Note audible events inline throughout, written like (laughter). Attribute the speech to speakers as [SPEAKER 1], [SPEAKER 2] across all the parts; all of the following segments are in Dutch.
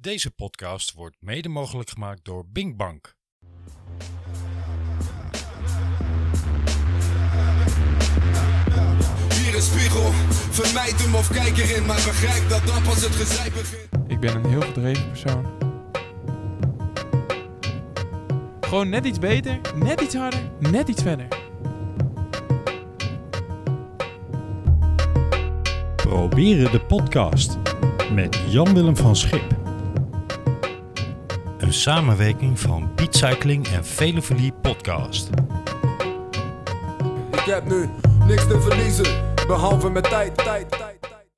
[SPEAKER 1] Deze podcast wordt mede mogelijk gemaakt door Binkbank.
[SPEAKER 2] Hier een spiegel, vermijd hem of kijk erin, maar begrijp dat dan pas het gezeik begint.
[SPEAKER 3] Ik ben een heel gedreven persoon. Gewoon net iets beter, net iets harder, net iets verder.
[SPEAKER 1] Proberen de podcast met Jan-Willem van Schip. Een samenwerking van Piet Cycling en Velevolie Podcast.
[SPEAKER 2] Ik heb nu niks te verliezen, behalve mijn tijd, tijd, tijd, tijd.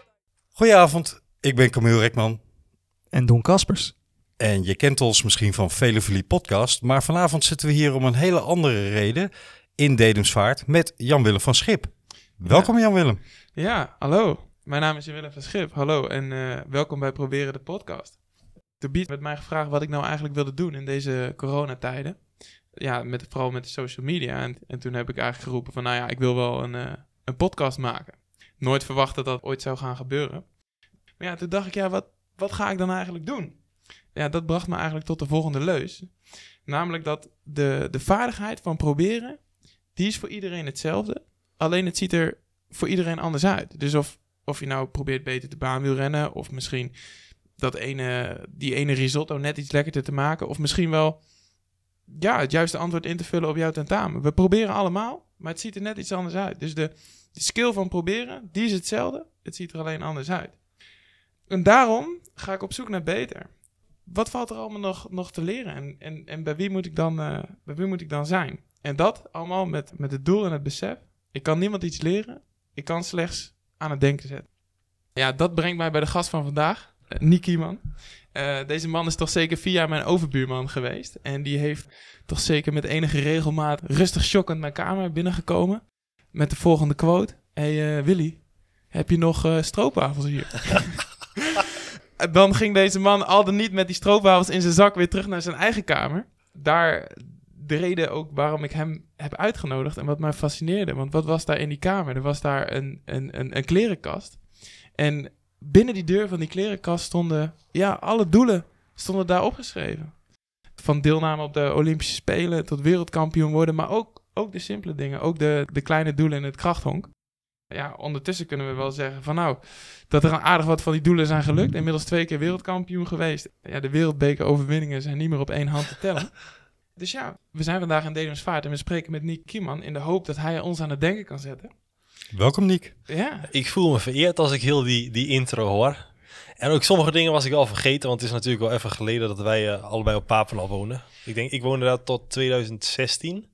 [SPEAKER 1] Goedenavond, ik ben Camille Rekman.
[SPEAKER 4] En Don Kaspers.
[SPEAKER 1] En je kent ons misschien van Velevolie Podcast, maar vanavond zitten we hier om een hele andere reden in Dedemsvaart met Jan-Willem van Schip. Welkom Jan-Willem.
[SPEAKER 3] Ja, hallo. Mijn naam is Willem van Schip. Hallo en eh, welkom bij Proberen de podcast. Beat werd mij gevraagd wat ik nou eigenlijk wilde doen in deze coronatijden. Ja, met, vooral met de social media. En, en toen heb ik eigenlijk geroepen van, nou ja, ik wil wel een, eh, een podcast maken. Nooit verwacht dat dat ooit zou gaan gebeuren. Maar ja, toen dacht ik, ja, wat, wat ga ik dan eigenlijk doen? Ja, dat bracht me eigenlijk tot de volgende leus. Namelijk dat de, de vaardigheid van proberen, die is voor iedereen hetzelfde. Alleen het ziet er voor iedereen anders uit. Dus of, of je nou probeert beter te baanwielrennen, of misschien dat ene, die ene risotto net iets lekkerder te maken, of misschien wel ja, het juiste antwoord in te vullen op jouw tentamen. We proberen allemaal, maar het ziet er net iets anders uit. Dus de, de skill van proberen, die is hetzelfde. Het ziet er alleen anders uit. En daarom ga ik op zoek naar beter. Wat valt er allemaal nog, nog te leren? En, en, en bij, wie moet ik dan, eh, bij wie moet ik dan zijn? En dat allemaal met, met het doel en het besef. Ik kan niemand iets leren. Ik kan slechts aan het denken zetten. Ja, dat brengt mij bij de gast van vandaag, uh, Nick Kieman. Eh, deze man is toch zeker vier jaar mijn overbuurman geweest. En die heeft toch zeker met enige regelmaat rustig shockend mijn kamer binnengekomen. Met de volgende quote. hey, eh, Willy, heb je nog eh, stroopwafels hier? (laughs) Dan ging deze man al dan niet met die stroopwafels in zijn zak weer terug naar zijn eigen kamer. Daar de reden ook waarom ik hem heb uitgenodigd en wat mij fascineerde. Want wat was daar in die kamer? Er was daar een, een, een, een klerenkast. En binnen die deur van die klerenkast stonden, ja, alle doelen stonden daar opgeschreven. Van deelname op de Olympische Spelen tot wereldkampioen worden, maar ook, ook de simpele dingen. Ook de, de kleine doelen in het krachthonk. Ja, ondertussen kunnen we wel zeggen van nou, dat er een aardig wat van die doelen zijn gelukt. Inmiddels twee keer wereldkampioen geweest. Ja, de wereldbeker overwinningen zijn niet meer op één hand te tellen. (laughs) Dus ja, we zijn vandaag in Dedemsvaart en we spreken met Nick Kieman in de hoop dat hij ons aan het denken kan zetten.
[SPEAKER 1] Welkom Nick.
[SPEAKER 3] Ja,
[SPEAKER 5] Ik voel me vereerd als ik heel die, die intro hoor. En ook sommige dingen was ik al vergeten, want het is natuurlijk wel even geleden dat wij eh, allebei op Papendal wonen. Ik denk, ik woonde daar tot 2016.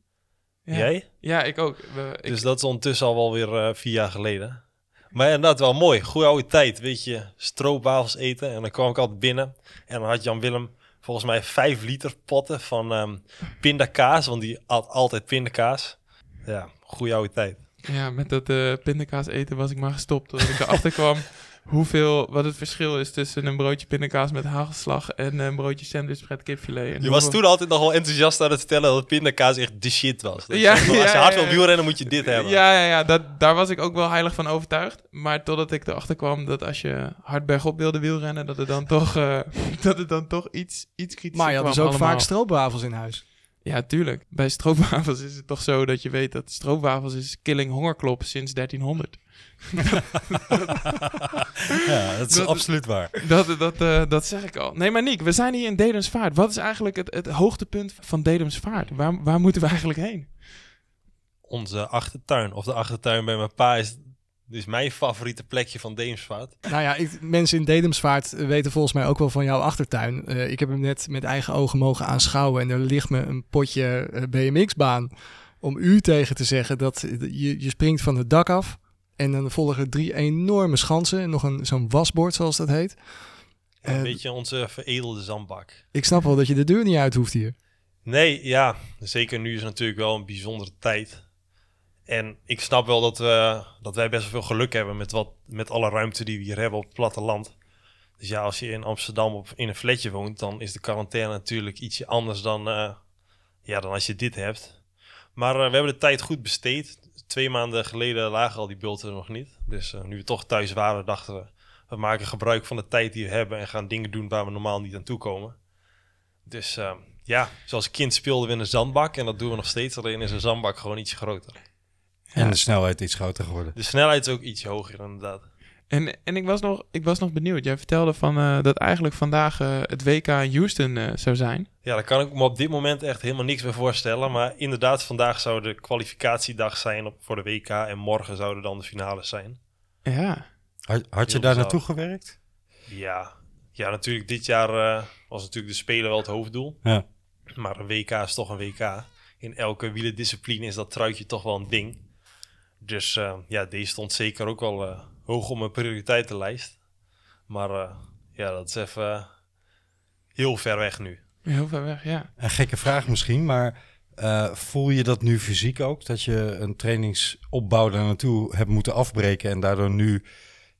[SPEAKER 3] ja.
[SPEAKER 5] Jij?
[SPEAKER 3] Ja, ik ook. We, ik,
[SPEAKER 5] Dus dat is ondertussen al wel weer eh, vier jaar geleden. Maar inderdaad wel mooi. Goeie oude tijd, weet je. Stroopwafels eten. En dan kwam ik altijd binnen. En dan had Jan Willem volgens mij vijf liter potten van ehm pindakaas. Want die had altijd pindakaas. Ja, goeie oude tijd.
[SPEAKER 3] Ja, met dat eh pindakaas eten was ik maar gestopt. Totdat ik erachter kwam (laughs) hoeveel, wat het verschil is tussen een broodje pindakaas met hagelslag en een broodje sandwich met kipfilet. En
[SPEAKER 5] Je was toen altijd nog wel enthousiast aan het vertellen dat pindakaas echt de shit was. Dat
[SPEAKER 3] Ja,
[SPEAKER 5] je- als je
[SPEAKER 3] ja,
[SPEAKER 5] hard
[SPEAKER 3] ja,
[SPEAKER 5] wil wielrennen moet je dit hebben.
[SPEAKER 3] Ja, ja, ja dat, daar was ik ook wel heilig van overtuigd. Maar totdat ik erachter kwam dat als je hard bergop wilde wielrennen, dat het dan toch, eh, (laughs) dat het dan toch iets, iets kritischer
[SPEAKER 4] Maar je had dus ook
[SPEAKER 3] allemaal.
[SPEAKER 4] vaak stroopwafels in huis.
[SPEAKER 3] Ja, tuurlijk. Bij stroopwafels is het toch zo dat je weet dat stroopwafels is killing hongerklop sinds 1300. (laughs)
[SPEAKER 1] Ja, dat is
[SPEAKER 3] Dat-
[SPEAKER 1] absoluut waar.
[SPEAKER 3] Dat, dat, eh, dat zeg ik al. Nee, maar Niek, we zijn hier in Dedemsvaart. Wat is eigenlijk het, het hoogtepunt van Dedemsvaart? Waar, waar moeten we eigenlijk heen?
[SPEAKER 5] Onze achtertuin, of de achtertuin bij mijn pa, is, is mijn favoriete plekje van Deemsvaart.
[SPEAKER 4] Nou ja, ik, mensen in Dedemsvaart weten volgens mij ook wel van jouw achtertuin. Eh, ik heb hem net met eigen ogen mogen aanschouwen en er ligt me een potje eh, BMX-baan. Om u tegen te zeggen dat je, je springt van het dak af en dan volgen drie enorme schansen en nog een, zo'n wasbord zoals dat heet.
[SPEAKER 5] Een
[SPEAKER 4] Eh,
[SPEAKER 5] beetje onze veredelde zandbak.
[SPEAKER 4] Ik snap wel dat je de deur niet uit hoeft hier.
[SPEAKER 5] Nee, ja, zeker nu is het natuurlijk wel een bijzondere tijd. En ik snap wel dat, we, dat wij best wel veel geluk hebben met, wat, met alle ruimte die we hier hebben op het platteland. Dus ja, als je in Amsterdam op, in een flatje woont, dan is de quarantaine natuurlijk ietsje anders dan, eh, ja, dan als je dit hebt. Maar eh, we hebben de tijd goed besteed. Twee maanden geleden lagen al die bulten er nog niet. Dus eh, nu we toch thuis waren, dachten we, we maken gebruik van de tijd die we hebben en gaan dingen doen waar we normaal niet aan toe komen. Dus eh, ja, zoals kind speelden we in een zandbak en dat doen we nog steeds. Alleen is een zandbak gewoon iets groter.
[SPEAKER 1] En de snelheid iets groter geworden.
[SPEAKER 5] De snelheid is ook iets hoger inderdaad.
[SPEAKER 3] En, en ik, was nog, ik was nog benieuwd. Jij vertelde van, eh, dat eigenlijk vandaag eh, het WK in Houston eh, zou zijn.
[SPEAKER 5] Ja, daar kan ik me op dit moment echt helemaal niks bij voorstellen. Maar inderdaad, vandaag zou de kwalificatiedag zijn op, voor de WK. En morgen zouden dan de finales zijn.
[SPEAKER 3] Ja.
[SPEAKER 1] Had, had je daar naartoe gewerkt?
[SPEAKER 5] Ja, ja natuurlijk dit jaar eh, was natuurlijk de Spelen wel het hoofddoel.
[SPEAKER 1] Ja.
[SPEAKER 5] Maar een WK is toch een WK. In elke wielendiscipline is dat truitje toch wel een ding. Dus eh, ja, deze stond zeker ook wel eh, hoog op mijn prioriteitenlijst. Maar eh, ja, dat is even heel ver weg nu.
[SPEAKER 3] Heel ver weg, ja.
[SPEAKER 1] Een gekke vraag misschien, maar eh, voel je dat nu fysiek ook? Dat je een trainingsopbouw daar naartoe hebt moeten afbreken en daardoor nu,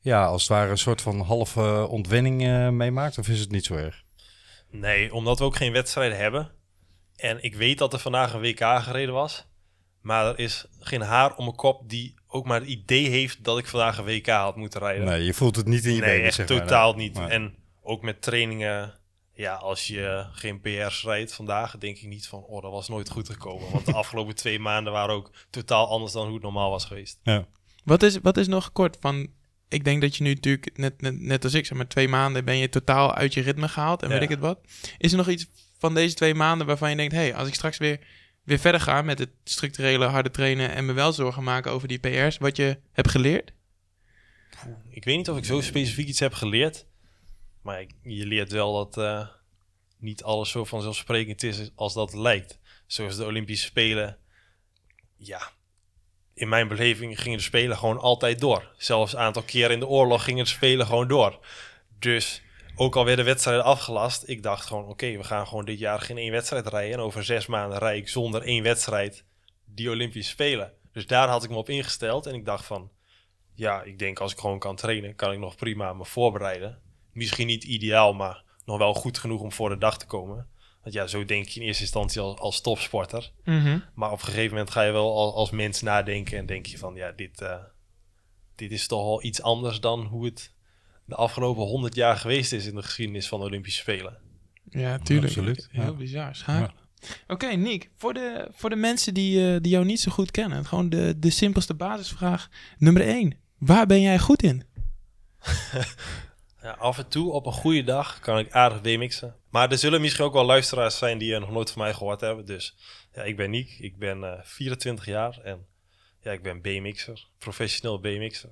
[SPEAKER 1] ja, als het ware een soort van halve ontwenning eh, meemaakt? Of is het niet zo erg?
[SPEAKER 5] Nee, omdat we ook geen wedstrijden hebben. En ik weet dat er vandaag een WK gereden was. Maar er is geen haar om mijn kop die ook maar het idee heeft dat ik vandaag een WK had moeten rijden.
[SPEAKER 1] Nee, je voelt het niet in je
[SPEAKER 5] Nee,
[SPEAKER 1] benen,
[SPEAKER 5] echt
[SPEAKER 1] zeg maar.
[SPEAKER 5] totaal niet. En ook met trainingen, ja, als je geen PR's rijdt vandaag, denk ik niet van, oh, dat was nooit goed gekomen. Want de (laughs) afgelopen twee maanden waren ook totaal anders dan hoe het normaal was geweest.
[SPEAKER 1] Ja.
[SPEAKER 3] Wat is, wat is nog kort van... Ik denk dat je nu natuurlijk, net, net, net als ik, zeg maar twee maanden ben je totaal uit je ritme gehaald en
[SPEAKER 5] Ja.
[SPEAKER 3] weet ik het wat. Is er nog iets van deze twee maanden waarvan je denkt, hé, hey, als ik straks weer, weer verder ga met het structurele harde trainen en me wel zorgen maken over die PR's, wat je hebt geleerd?
[SPEAKER 5] Ik weet niet of ik zo specifiek iets heb geleerd. Maar je leert wel dat eh, niet alles zo vanzelfsprekend is als dat lijkt. Zoals de Olympische Spelen. Ja, in mijn beleving gingen de Spelen gewoon altijd door. Zelfs een aantal keren in de oorlog gingen de Spelen gewoon door. Dus ook al werden wedstrijden afgelast, ik dacht gewoon: oké, we gaan gewoon dit jaar geen één wedstrijd rijden. En over zes maanden rijd ik zonder één wedstrijd die Olympische Spelen. Dus daar had ik me op ingesteld. En ik dacht van, ja, ik denk als ik gewoon kan trainen, kan ik nog prima me voorbereiden. Misschien niet ideaal, maar nog wel goed genoeg om voor de dag te komen. Want ja, zo denk je in eerste instantie als, als topsporter. Maar op een gegeven moment ga je wel als, als mens nadenken en denk je van, ja, dit, eh, dit is toch wel iets anders dan hoe het de afgelopen honderd jaar geweest is in de geschiedenis van de Olympische Spelen.
[SPEAKER 3] Ja, tuurlijk.
[SPEAKER 1] absoluut,
[SPEAKER 3] Heel
[SPEAKER 1] ja.
[SPEAKER 3] bizar. schakelen. Oké, Nick, voor de, voor de mensen die, eh, die jou niet zo goed kennen, gewoon de, de simpelste basisvraag. Nummer 1. Waar ben jij goed in? (laughs)
[SPEAKER 5] Ja, af en toe op een goede dag kan ik aardig BMX'en. Maar er zullen misschien ook wel luisteraars zijn die nog nooit van mij gehoord hebben. Dus ja, ik ben Niek, ik ben eh 24 jaar en ja, ik ben BMX'er, professioneel BMX'er.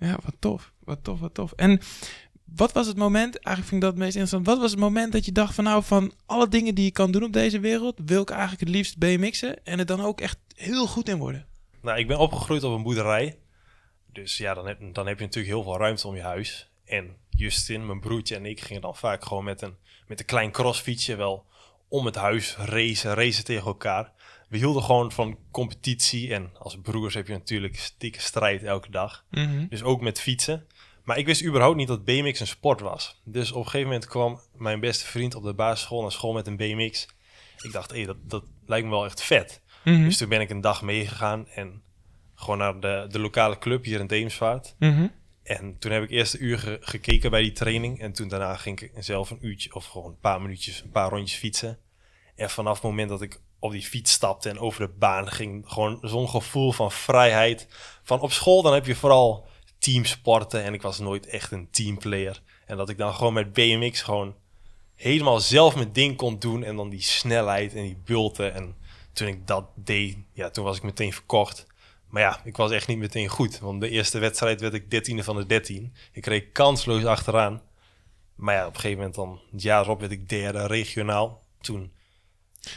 [SPEAKER 3] Ja, wat tof. Wat tof, wat tof. En wat was het moment, eigenlijk vind ik dat het meest interessant, wat was het moment dat je dacht van nou, van alle dingen die je kan doen op deze wereld, wil ik eigenlijk het liefst BMX'en en er dan ook echt heel goed in worden?
[SPEAKER 5] Nou, ik ben opgegroeid op een boerderij. Dus ja, dan heb, dan heb je natuurlijk heel veel ruimte om je huis. En Justin, mijn broertje en ik gingen dan vaak gewoon met een, met een klein crossfietsje wel om het huis racen, racen tegen elkaar. We hielden gewoon van competitie en als broers heb je natuurlijk stikke strijd elke dag. Dus ook met fietsen. Maar ik wist überhaupt niet dat BMX een sport was. Dus op een gegeven moment kwam mijn beste vriend op de basisschool naar school met een BMX. Ik dacht, hé, dat, dat lijkt me wel echt vet.
[SPEAKER 3] Mhm.
[SPEAKER 5] Dus toen ben ik een dag meegegaan en gewoon naar de, de lokale club hier in Deemsvaart.
[SPEAKER 3] Mhm.
[SPEAKER 5] En toen heb ik eerst een uur ge- gekeken bij die training. En toen daarna ging ik zelf een uurtje of gewoon een paar minuutjes, een paar rondjes fietsen. En vanaf het moment dat ik op die fiets stapte en over de baan ging, gewoon zo'n gevoel van vrijheid. Van op school dan heb je vooral teamsporten en ik was nooit echt een teamplayer. En dat ik dan gewoon met BMX gewoon helemaal zelf mijn ding kon doen en dan die snelheid en die bulten. En toen ik dat deed, ja, toen was ik meteen verkocht. Maar ja, ik was echt niet meteen goed. Want de eerste wedstrijd werd ik dertiende van de 13. Ik reed kansloos achteraan. Maar ja, op een gegeven moment dan, het jaar erop werd ik derde regionaal. Toen,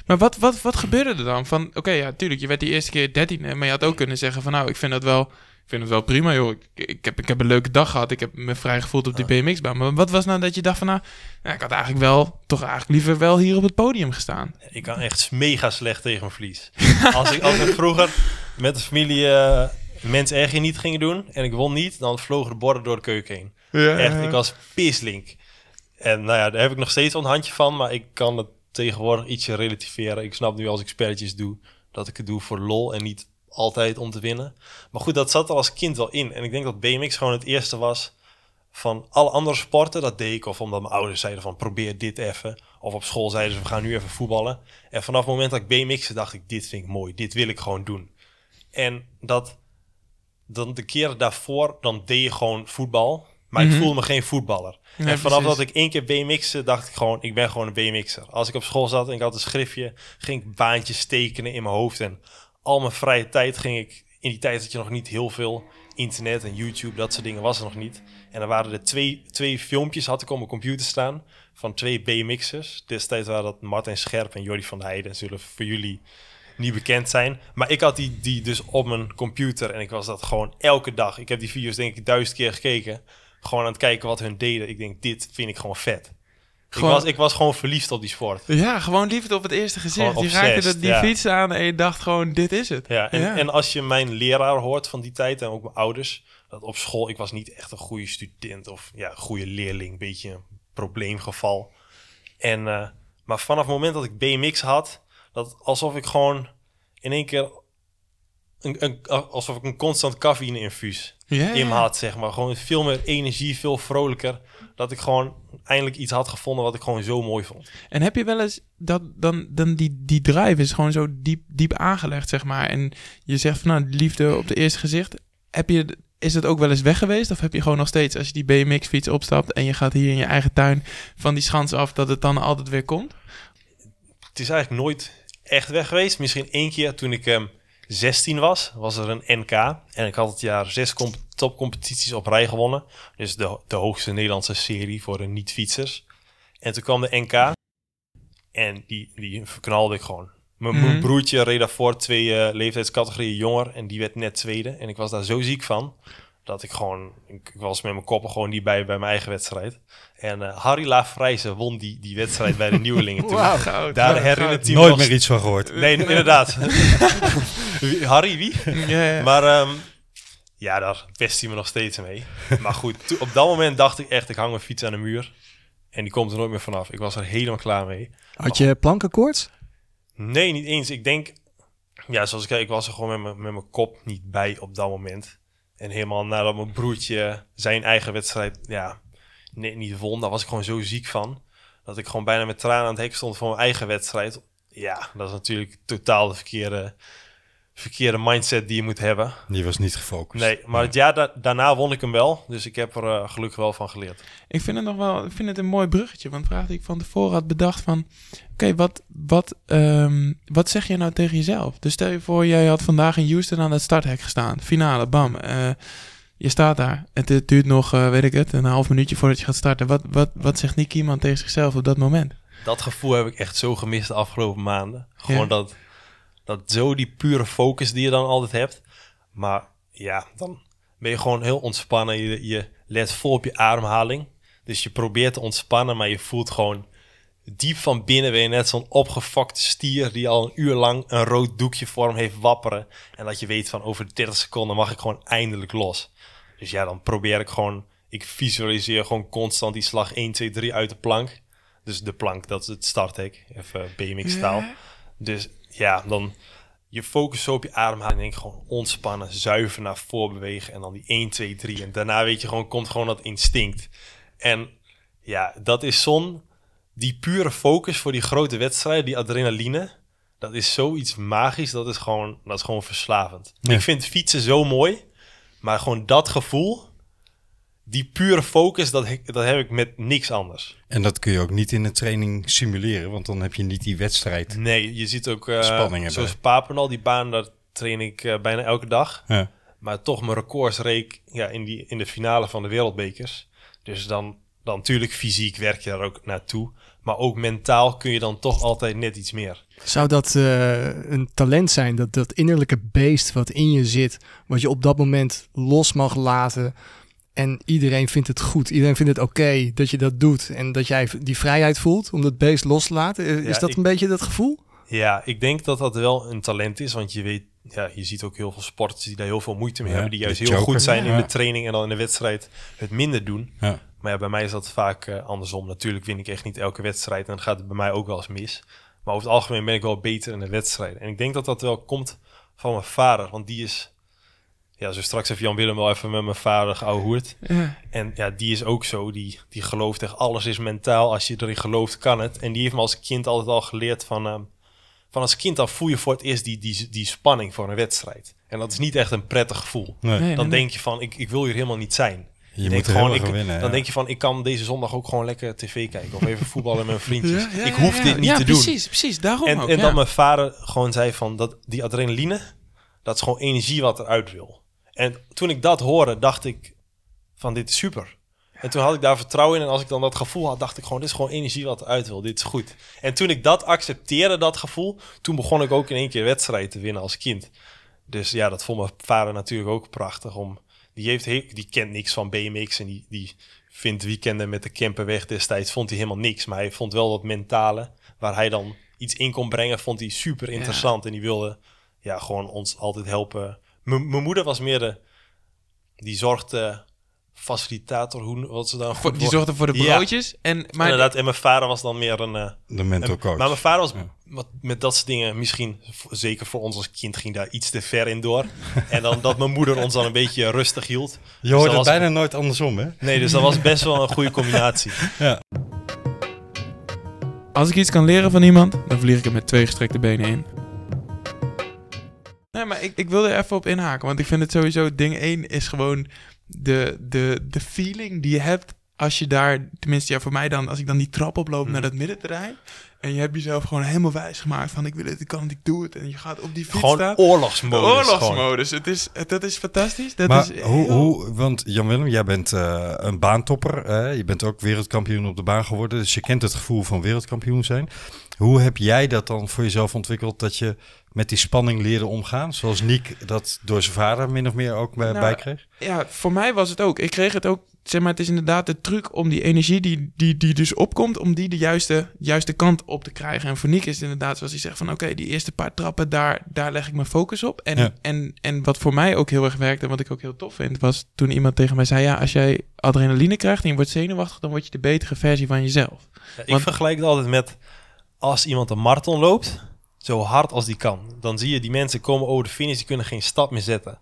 [SPEAKER 3] Maar wat, wat, wat gebeurde er dan? Van, oké, ja, tuurlijk, je werd die eerste keer 13, maar je had ook kunnen zeggen van, nou, ik vind dat wel, ik vind het wel prima, joh. Ik, ik, heb, ik heb een leuke dag gehad, ik heb me vrij gevoeld op die BMX-baan. Maar wat was nou dat je dacht van, nou, nou, ik had eigenlijk wel, toch eigenlijk liever wel hier op het podium gestaan.
[SPEAKER 5] ik kan echt mega slecht tegen mijn verlies. (laughs) als ik altijd vroeger met de familie eh mens erger niet gingen doen en ik won niet, dan vlogen de borden door de keuken heen.
[SPEAKER 3] Ja,
[SPEAKER 5] Echt, ik was pislink. En nou ja, daar heb ik nog steeds een handje van, maar ik kan het tegenwoordig ietsje relativeren. Ik snap nu als ik spelletjes doe, dat ik het doe voor lol en niet altijd om te winnen. Maar goed, dat zat er als kind wel in. En ik denk dat BMX gewoon het eerste was van alle andere sporten, dat deed ik of omdat mijn ouders zeiden van probeer dit even. Of op school zeiden ze we gaan nu even voetballen. En vanaf het moment dat ik BMX'en dacht ik dit vind ik mooi, dit wil ik gewoon doen. En dat, dan de keren daarvoor, dan deed je gewoon voetbal. Maar
[SPEAKER 3] Mhm.
[SPEAKER 5] ik voelde me geen voetballer.
[SPEAKER 3] Ja,
[SPEAKER 5] en vanaf
[SPEAKER 3] precies.
[SPEAKER 5] dat ik één keer BMX'en, dacht ik gewoon, ik ben gewoon een BMX'er. Als ik op school zat en ik had een schriftje, ging ik baantjes tekenen in mijn hoofd. En al mijn vrije tijd ging ik, in die tijd had je nog niet heel veel internet en YouTube, dat soort dingen was er nog niet. En dan waren er twee, twee filmpjes, had ik op mijn computer staan, van twee BMX'ers. Destijds waren dat Martin Scherp en Jordi van der Heijden. Zullen voor jullie niet bekend zijn. Maar ik had die, die dus op mijn computer en ik was dat gewoon elke dag. Ik heb die video's denk ik duizend keer gekeken. Gewoon aan het kijken wat hun deden. Ik denk, dit vind ik gewoon vet.
[SPEAKER 3] Gewoon-
[SPEAKER 5] Ik, was, ik was gewoon verliefd op die sport.
[SPEAKER 3] Ja, gewoon liefde op het eerste gezicht. Je raakte dat, die
[SPEAKER 5] ja.
[SPEAKER 3] fiets aan en je dacht gewoon, dit is het.
[SPEAKER 5] Ja, en,
[SPEAKER 3] Ja.
[SPEAKER 5] en als je mijn leraar hoort van die tijd en ook mijn ouders, dat op school, ik was niet echt een goede student of ja, goede leerling, een beetje een probleemgeval. En, eh, maar vanaf het moment dat ik BMX had, dat alsof ik gewoon in één keer, een, een, alsof ik een constant cafeïne-infuus
[SPEAKER 3] Ja,
[SPEAKER 5] in me had, zeg maar. Gewoon veel meer energie, veel vrolijker. Dat ik gewoon eindelijk iets had gevonden wat ik gewoon zo mooi vond.
[SPEAKER 3] En heb je wel eens dat dan, dan die, die drive is gewoon zo diep, diep aangelegd, zeg maar. En je zegt van nou, liefde op het eerste gezicht. Heb je, is het ook wel eens weg geweest? Of heb je gewoon nog steeds, als je die BMX-fiets opstapt en je gaat hier in je eigen tuin van die schans af, dat het dan altijd weer komt?
[SPEAKER 5] Het is eigenlijk nooit echt weg geweest. Misschien één keer toen ik ehm 16 was, was er een NK. En ik had het jaar zes comp- topcompetities op rij gewonnen. Dus de, de hoogste Nederlandse serie voor de niet-fietsers. En toen kwam de NK. En die, die verknalde ik gewoon. Mijn
[SPEAKER 3] Mhm.
[SPEAKER 5] broertje reed daarvoor twee eh, leeftijdscategorieën jonger. En die werd net tweede. En ik was daar zo ziek van. Dat ik gewoon... Ik, ik was met mijn koppen gewoon niet bij bij mijn eigen wedstrijd. En eh, Harry Laafrijzen won die, die wedstrijd bij de (laughs) nieuwelingen toen.
[SPEAKER 3] Goud.
[SPEAKER 5] Daar
[SPEAKER 3] goud,
[SPEAKER 5] herinnert hij me
[SPEAKER 1] Nooit
[SPEAKER 5] nog
[SPEAKER 1] meer iets van gehoord.
[SPEAKER 5] Nee, inderdaad. (laughs) Harry, wie?
[SPEAKER 3] goud. Ja, ja.
[SPEAKER 5] Maar ehm, ja, daar pest hij me nog steeds mee. (laughs) Maar goed, op dat moment dacht ik echt, ik hang mijn fiets aan de muur. En die komt er nooit meer vanaf. Ik was er helemaal klaar mee.
[SPEAKER 4] Had je plankenkoorts?
[SPEAKER 5] Nee, niet eens. Ik denk, ja, zoals ik zei, ik was er gewoon met mijn, met mijn kop niet bij op dat moment. En helemaal nadat mijn broertje zijn eigen wedstrijd, ja, niet won, daar was ik gewoon zo ziek van. Dat ik gewoon bijna met tranen aan het hek stond voor mijn eigen wedstrijd. Ja, dat is natuurlijk totaal de verkeerde, verkeerde mindset die je moet hebben.
[SPEAKER 1] Die was niet gefocust.
[SPEAKER 5] Nee, maar het jaar da- daarna won ik hem wel. Dus ik heb er eh, gelukkig wel van geleerd.
[SPEAKER 3] Ik vind het nog wel, ik vind het een mooi bruggetje. Want vraag die ik van tevoren had bedacht van, oké, wat, wat, ehm, wat zeg je nou tegen jezelf? Dus stel je voor, jij had vandaag in Houston aan het starthek gestaan. Finale, bam. eh, je staat daar. Het, het duurt nog, eh, weet ik het, een half minuutje voordat je gaat starten. Wat, wat, wat zegt Nick iemand tegen zichzelf op dat moment?
[SPEAKER 5] Dat gevoel heb ik echt zo gemist de afgelopen maanden. Gewoon
[SPEAKER 3] Ja.
[SPEAKER 5] dat, dat zo die pure focus die je dan altijd hebt. Maar ja, dan ben je gewoon heel ontspannen. Je, je let vol op je ademhaling. Dus je probeert te ontspannen, maar je voelt gewoon diep van binnen ben je net zo'n opgefokte stier die al een uur lang een rood doekje voor hem heeft wapperen. En dat je weet van over 30 seconden mag ik gewoon eindelijk los. Dus ja, dan probeer ik gewoon, ik visualiseer gewoon constant die slag 1, 2, 3 uit de plank. Dus de plank, dat is het starthek, even BMX-staal. Dus ja, dan je focus zo op je ademhaling en denk gewoon ontspannen, zuiver naar voren bewegen en dan die 1, 2, 3. En daarna weet je gewoon, komt gewoon dat instinct. En ja, dat is zo'n, die pure focus voor die grote wedstrijden, die adrenaline, dat is zoiets magisch, dat is gewoon, dat is gewoon verslavend.
[SPEAKER 1] Ja.
[SPEAKER 5] Ik vind fietsen zo mooi, maar gewoon dat gevoel, die pure focus, dat, dat heb ik met niks anders.
[SPEAKER 1] En dat kun je ook niet in de training simuleren, want dan heb je niet die wedstrijd.
[SPEAKER 5] Nee, je ziet ook, eh
[SPEAKER 1] Spanning hebben.
[SPEAKER 5] zoals Papendal, die baan, daar train ik eh, bijna elke dag.
[SPEAKER 1] Ja.
[SPEAKER 5] Maar toch mijn records reek ja, in, die, in de finale van de wereldbekers. Dus dan, dan natuurlijk fysiek werk je daar ook naartoe. Maar ook mentaal kun je dan toch altijd net iets meer.
[SPEAKER 4] Zou dat eh, een talent zijn, dat, dat innerlijke beest wat in je zit, wat je op dat moment los mag laten en iedereen vindt het goed, iedereen vindt het oké dat je dat doet en dat jij die vrijheid voelt om dat beest los te laten? Eh, Is
[SPEAKER 5] Ja,
[SPEAKER 4] dat
[SPEAKER 5] ik-
[SPEAKER 4] een beetje dat gevoel?
[SPEAKER 5] Ja, ik denk dat dat wel een talent is. Want je weet, ja, je ziet ook heel veel sporters die daar heel veel moeite mee
[SPEAKER 1] Ja,
[SPEAKER 5] hebben. Die juist heel
[SPEAKER 1] joker.
[SPEAKER 5] goed zijn in de training en dan in de wedstrijd het minder doen.
[SPEAKER 1] Ja.
[SPEAKER 5] Maar ja, bij mij is dat vaak eh, andersom. Natuurlijk win ik echt niet elke wedstrijd en dan gaat het bij mij ook wel eens mis. Maar over het algemeen ben ik wel beter in de wedstrijden. En ik denk dat dat wel komt van mijn vader, want die is, ja, zo straks heeft Jan Willem wel even met mijn vader geouwehoerd.
[SPEAKER 3] Ja.
[SPEAKER 5] En ja, die is ook zo. Die, die gelooft echt, alles is mentaal. Als je erin gelooft, kan het. En die heeft me als kind altijd al geleerd van... ehm, van als kind af voel je voor het eerst die, die, die spanning voor een wedstrijd. En dat is niet echt een prettig gevoel.
[SPEAKER 1] Nee,
[SPEAKER 3] Nee,
[SPEAKER 5] Dan
[SPEAKER 3] nee,
[SPEAKER 5] denk je van, ik, ik wil hier helemaal niet zijn.
[SPEAKER 1] je moet
[SPEAKER 5] gewoon, ik-
[SPEAKER 1] winnen.
[SPEAKER 5] Dan
[SPEAKER 1] ja.
[SPEAKER 5] denk je van, ik kan deze zondag ook gewoon lekker tv kijken. Of even voetballen met mijn (laughs) vriendjes.
[SPEAKER 3] Ja, ja,
[SPEAKER 5] ik hoef
[SPEAKER 3] ja.
[SPEAKER 5] dit niet
[SPEAKER 3] ja,
[SPEAKER 5] te doen.
[SPEAKER 3] precies, precies. Daarom
[SPEAKER 5] En,
[SPEAKER 3] ook,
[SPEAKER 5] en
[SPEAKER 3] ja.
[SPEAKER 5] dat mijn vader gewoon zei van, dat, die adrenaline, dat is gewoon energie wat eruit wil. En toen ik dat hoorde, dacht ik van, dit is super. En toen had ik daar vertrouwen in. En als ik dan dat gevoel had, dacht ik gewoon, dit is gewoon energie wat eruit wil. Dit is goed. En toen ik dat accepteerde, dat gevoel, toen begon ik ook in één keer wedstrijden te winnen als kind. Dus ja, dat vond mijn vader natuurlijk ook prachtig. Om, die, heeft he- die kent niks van BMX en die, die vindt weekenden met de camperweg destijds, vond hij helemaal niks. Maar hij vond wel dat mentale, waar hij dan iets in kon brengen, vond hij super interessant. En die wilde ja, gewoon ons altijd helpen. Mijn moeder was meer de, die zorgde facilitator, hoe wat ze dan
[SPEAKER 3] Voor- die
[SPEAKER 5] woord-
[SPEAKER 3] zorgde voor de
[SPEAKER 5] Ja.
[SPEAKER 3] broodjes. En, maar
[SPEAKER 5] Inderdaad, en mijn vader was dan meer een... eh,
[SPEAKER 1] De mental
[SPEAKER 5] en-
[SPEAKER 1] coach.
[SPEAKER 5] Maar mijn vader was
[SPEAKER 1] Ja.
[SPEAKER 5] wat, met dat soort dingen misschien, zeker voor ons als kind, ging daar iets te ver in door. en dan dat mijn moeder ons dan een beetje rustig hield.
[SPEAKER 1] je hoort
[SPEAKER 5] dat
[SPEAKER 1] het bijna nooit andersom, hè?
[SPEAKER 5] Nee, dus dat was best wel een goede combinatie. (laughs)
[SPEAKER 3] Als ik iets kan leren van iemand, dan vlieg ik er met twee gestrekte benen in. Nee, maar ik, ik wil er even op inhaken. Want ik vind het sowieso... Ding 1 is gewoon de, de, de feeling die je hebt als je daar... Tenminste, ja, voor mij dan... Als ik dan die trap oploop naar dat middenterrein... En je hebt jezelf gewoon helemaal wijs gemaakt van... Ik wil het, ik kan het, ik doe het. En je gaat op die fiets
[SPEAKER 5] Gewoon
[SPEAKER 3] staan.
[SPEAKER 5] oorlogsmodus. gewoon.
[SPEAKER 3] Oorlogsmodus. Het is, het, dat is fantastisch. Dat
[SPEAKER 1] maar
[SPEAKER 3] is
[SPEAKER 1] hoe,
[SPEAKER 3] heel-
[SPEAKER 1] hoe, want Jan-Willem, jij bent eh, een baantopper. je bent ook wereldkampioen op de baan geworden. Dus je kent het gevoel van wereldkampioen zijn. Hoe heb jij dat dan voor jezelf ontwikkeld dat je met die spanning leerde omgaan? Zoals Niek dat door zijn vader min of meer ook bij,
[SPEAKER 3] Nou,
[SPEAKER 1] bij kreeg?
[SPEAKER 3] Ja, voor mij was het ook. Ik kreeg het ook, zeg maar, het is inderdaad de truc om die energie die, die, die dus opkomt, om die de juiste, juiste kant op te krijgen. En voor Nick is het inderdaad zoals hij zegt van, oké, die eerste paar trappen, daar, daar leg ik mijn focus op. En,
[SPEAKER 1] Ja.
[SPEAKER 3] en, en wat voor mij ook heel erg werkte, en wat ik ook heel tof vind, was toen iemand tegen mij zei, ja, als jij adrenaline krijgt en je wordt zenuwachtig, dan word je de betere versie van jezelf.
[SPEAKER 5] Ja, ik
[SPEAKER 3] Want-
[SPEAKER 5] vergelijk het altijd met als iemand een marathon loopt, zo hard als die kan. Dan zie je die mensen komen over de finish, die kunnen geen stap meer zetten.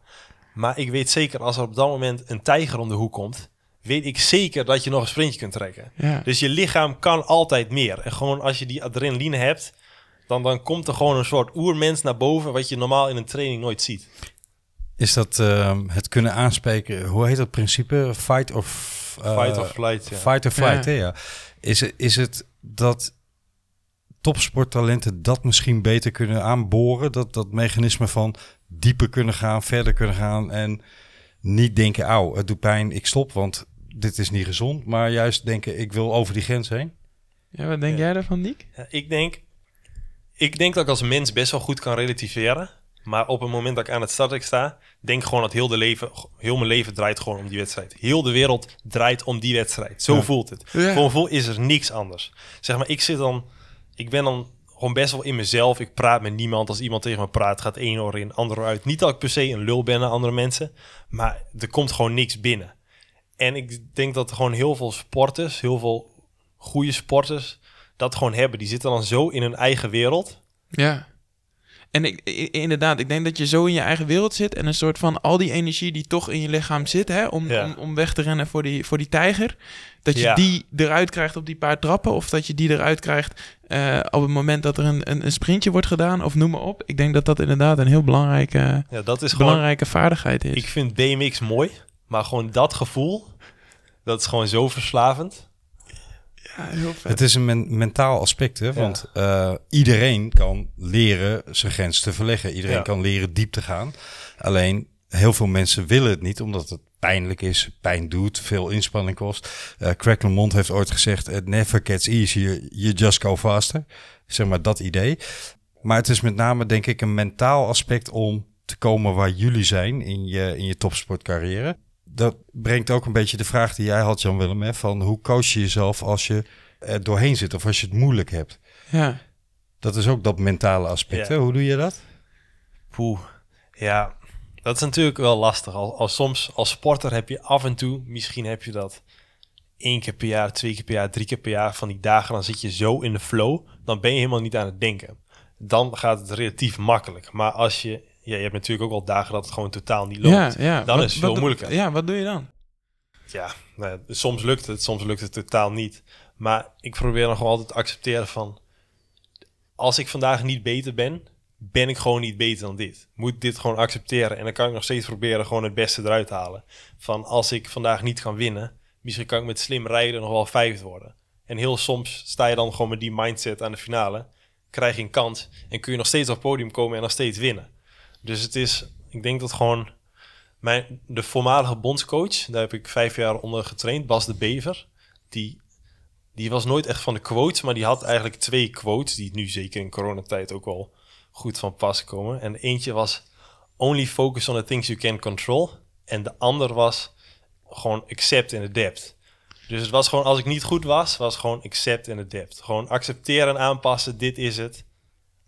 [SPEAKER 5] Maar ik weet zeker, als er op dat moment een tijger om de hoek komt, weet ik zeker dat je nog een sprintje kunt trekken.
[SPEAKER 3] Ja.
[SPEAKER 5] Dus je lichaam kan altijd meer. En gewoon als je die adrenaline hebt, dan, dan komt er gewoon een soort oermens naar boven, wat je normaal in een training nooit ziet.
[SPEAKER 1] Is dat ehm, het kunnen aanspreken? Hoe heet dat principe? Fight of... eh,
[SPEAKER 5] Fight or flight. Ja.
[SPEAKER 1] Fight or flight,
[SPEAKER 3] Ja.
[SPEAKER 1] hè, ja. Is is het dat topsporttalenten dat misschien beter kunnen aanboren? Dat, dat mechanisme van dieper kunnen gaan, verder kunnen gaan en niet denken, auw, het doet pijn, ik stop, want dit is niet gezond. Maar juist denken, ik wil over die grens heen.
[SPEAKER 3] ja, wat denk
[SPEAKER 5] Ja.
[SPEAKER 3] jij daarvan, Nick?
[SPEAKER 5] Ja, ik, denk, ik denk dat ik als mens best wel goed kan relativeren. Maar op het moment dat ik aan het startdek sta, denk gewoon dat heel, de leven, heel mijn leven draait gewoon om die wedstrijd. Heel de wereld draait om die wedstrijd. Zo
[SPEAKER 1] Ja.
[SPEAKER 5] voelt het. Voor mijn gevoel is er niks anders. Zeg maar, ik zit dan, ik ben dan gewoon best wel in mezelf. Ik praat met niemand. Als iemand tegen me praat, gaat één oor in, ander uit. Niet dat ik per se een lul ben naar andere mensen, maar er komt gewoon niks binnen. En ik denk dat er gewoon heel veel sporters, heel veel goede sporters, dat gewoon hebben. Die zitten dan zo in hun eigen wereld.
[SPEAKER 3] Ja. En ik, inderdaad, ik denk dat je zo in je eigen wereld zit en een soort van al die energie die toch in je lichaam zit, hè, om,
[SPEAKER 5] Ja.
[SPEAKER 3] om, om weg te rennen voor die, voor die tijger, dat je
[SPEAKER 5] Ja.
[SPEAKER 3] die eruit krijgt op die paar trappen of dat je die eruit krijgt eh, op het moment dat er een, een, een sprintje wordt gedaan of noem maar op. Ik denk dat dat inderdaad een heel belangrijke,
[SPEAKER 5] Ja, dat is gewoon.
[SPEAKER 3] belangrijke vaardigheid is.
[SPEAKER 5] Ik vind BMX mooi, maar gewoon dat gevoel, dat is gewoon zo verslavend.
[SPEAKER 3] Ja, heel vet.
[SPEAKER 1] Het is een men- mentaal aspect, hè? want eh, iedereen kan leren zijn grens te verleggen. Iedereen kan leren diep te gaan. Alleen heel veel mensen willen het niet, omdat het pijnlijk is, pijn doet, veel inspanning kost. Eh Craig heeft ooit gezegd, it never gets easier, you just go faster. Zeg maar dat idee. Maar het is met name denk ik een mentaal aspect om te komen waar jullie zijn in je, in je topsportcarrière. Dat brengt ook een beetje de vraag die jij had, Jan Willem, hè, van hoe coach je jezelf als je er doorheen zit of als je het moeilijk hebt.
[SPEAKER 3] ja.
[SPEAKER 1] Dat is ook dat mentale aspect.
[SPEAKER 5] Ja.
[SPEAKER 1] Hè? Hoe doe je dat?
[SPEAKER 5] Poeh, ja, dat is natuurlijk wel lastig. Als, als soms als sporter heb je af en toe, misschien heb je dat één keer per jaar, twee keer per jaar, drie keer per jaar van die dagen, dan zit je zo in de flow, dan ben je helemaal niet aan het denken. Dan gaat het relatief makkelijk. Maar als je ja, je hebt natuurlijk ook wel dagen dat het gewoon totaal niet loopt.
[SPEAKER 3] Ja, ja.
[SPEAKER 5] Dan
[SPEAKER 3] Wat-
[SPEAKER 5] is het veel
[SPEAKER 3] wat-
[SPEAKER 5] moeilijker.
[SPEAKER 3] Ja, wat doe je dan?
[SPEAKER 5] Ja, nou ja, soms lukt het, soms lukt het totaal niet. Maar ik probeer nog wel altijd te accepteren van... Als ik vandaag niet beter ben, ben ik gewoon niet beter dan dit. Moet dit gewoon accepteren. En dan kan ik nog steeds proberen gewoon het beste eruit te halen. Van als ik vandaag niet kan winnen, misschien kan ik met slim rijden nog wel vijfde worden. En heel soms sta je dan gewoon met die mindset aan de finale. Krijg je een kans en kun je nog steeds op het podium komen en nog steeds winnen. Dus het is, ik denk dat gewoon mijn, de voormalige bondscoach, daar heb ik vijf jaar onder getraind, Bas de Bever. Die, die was nooit echt van de quotes, maar die had eigenlijk twee quotes, die nu zeker in coronatijd ook wel goed van pas komen. En eentje was, only focus on the things you can control. En de ander was, gewoon accept and adapt. Dus het was gewoon, als ik niet goed was, was gewoon accept and adapt. Gewoon accepteren en aanpassen, dit is het.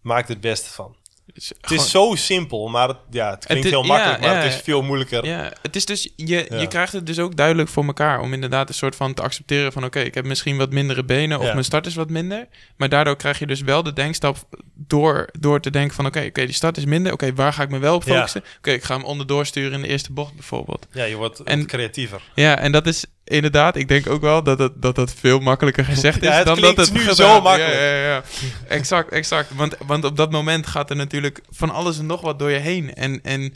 [SPEAKER 5] Maak het beste van. Het is zo simpel, maar het, ja, het klinkt
[SPEAKER 3] is-
[SPEAKER 5] heel makkelijk,
[SPEAKER 3] ja,
[SPEAKER 5] maar
[SPEAKER 3] ja,
[SPEAKER 5] het is veel moeilijker.
[SPEAKER 3] Ja, het is dus, je, je krijgt het dus ook duidelijk voor elkaar om inderdaad een soort van te accepteren van oké, ik heb misschien wat mindere benen of mijn start is wat minder. Maar daardoor krijg je dus wel de denkstap door, door te denken van oké, oké, die start is minder. Oké, waar ga ik me wel op focussen? Oké, ik ga hem onderdoor sturen in de eerste bocht bijvoorbeeld.
[SPEAKER 5] Ja, je wordt
[SPEAKER 3] En-
[SPEAKER 5] creatiever.
[SPEAKER 3] Ja, en dat is inderdaad, ik denk ook wel dat dat, dat, dat veel makkelijker gezegd (laughs) is
[SPEAKER 5] Ja, het
[SPEAKER 3] dan dat het
[SPEAKER 5] nu
[SPEAKER 3] gedaan-
[SPEAKER 5] zo makkelijk.
[SPEAKER 3] Ja, ja, ja. exact, exact. Want, want op dat moment gaat er natuurlijk van alles en nog wat door je heen. En, en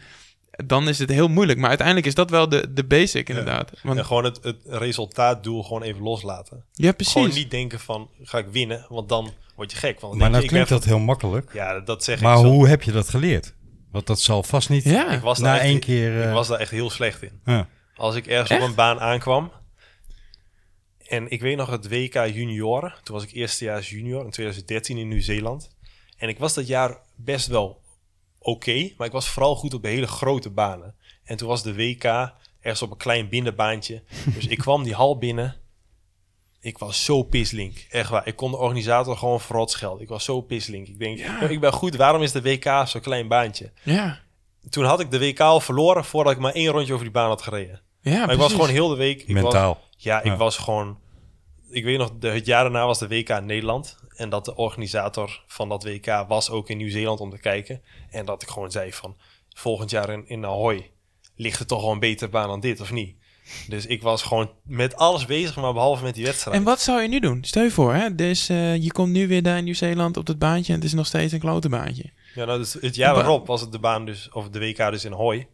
[SPEAKER 3] dan is het heel moeilijk. Maar uiteindelijk is dat wel de, de basic inderdaad. Want,
[SPEAKER 5] En gewoon het, het resultaatdoel gewoon even loslaten.
[SPEAKER 3] ja, precies.
[SPEAKER 5] Gewoon niet denken van, ga ik winnen? Want dan word je gek. Want dan
[SPEAKER 1] Maar
[SPEAKER 5] denk
[SPEAKER 1] nou
[SPEAKER 5] je,
[SPEAKER 1] klinkt
[SPEAKER 5] ben
[SPEAKER 1] dat heel makkelijk.
[SPEAKER 5] Ja, dat zeg
[SPEAKER 1] Maar
[SPEAKER 5] ik zo.
[SPEAKER 1] hoe heb je dat geleerd? Want dat zal vast niet
[SPEAKER 3] Ja,
[SPEAKER 5] Ik was daar
[SPEAKER 1] na
[SPEAKER 5] echt-
[SPEAKER 1] één keer...
[SPEAKER 5] Ik
[SPEAKER 1] eh,
[SPEAKER 5] was daar echt heel slecht in.
[SPEAKER 1] ja.
[SPEAKER 5] Als ik ergens
[SPEAKER 3] Echt?
[SPEAKER 5] op een baan aankwam. En ik weet nog het WK junioren. Toen was ik eerstejaars junior in 2013 in Nieuw-Zeeland. En ik was dat jaar best wel oké. maar ik was vooral goed op de hele grote banen. En toen was de WK ergens op een klein binnenbaantje. Dus ik kwam die hal binnen. Ik was zo pislink. Echt waar. Ik kon de organisator gewoon verrot schelden. Ik was zo pislink. Ik denk, ik ben goed. Waarom is de WK zo'n klein baantje?
[SPEAKER 3] ja.
[SPEAKER 5] Toen had ik de WK al verloren voordat ik maar één rondje over die baan had gereden.
[SPEAKER 3] ja
[SPEAKER 5] maar ik was gewoon heel de week... Ik Was,
[SPEAKER 1] Mentaal.
[SPEAKER 5] Ja, ik
[SPEAKER 1] Ja.
[SPEAKER 5] was gewoon... Ik weet nog, de, het jaar daarna was de WK in Nederland. En dat de organisator van dat WK was ook in Nieuw-Zeeland om te kijken. En dat ik gewoon zei van... Volgend jaar in, in Ahoy ligt er toch wel een betere baan dan dit, of niet? Dus ik was gewoon met alles bezig, maar behalve met die wedstrijd.
[SPEAKER 3] En wat zou je nu doen? Stel je voor, hè? Dus eh, je komt nu weer daar in Nieuw-Zeeland op dat baantje en het is nog steeds een klote baantje.
[SPEAKER 5] Ja, nou, dus het jaar erop was het de baan dus, of de WK dus in Ahoy.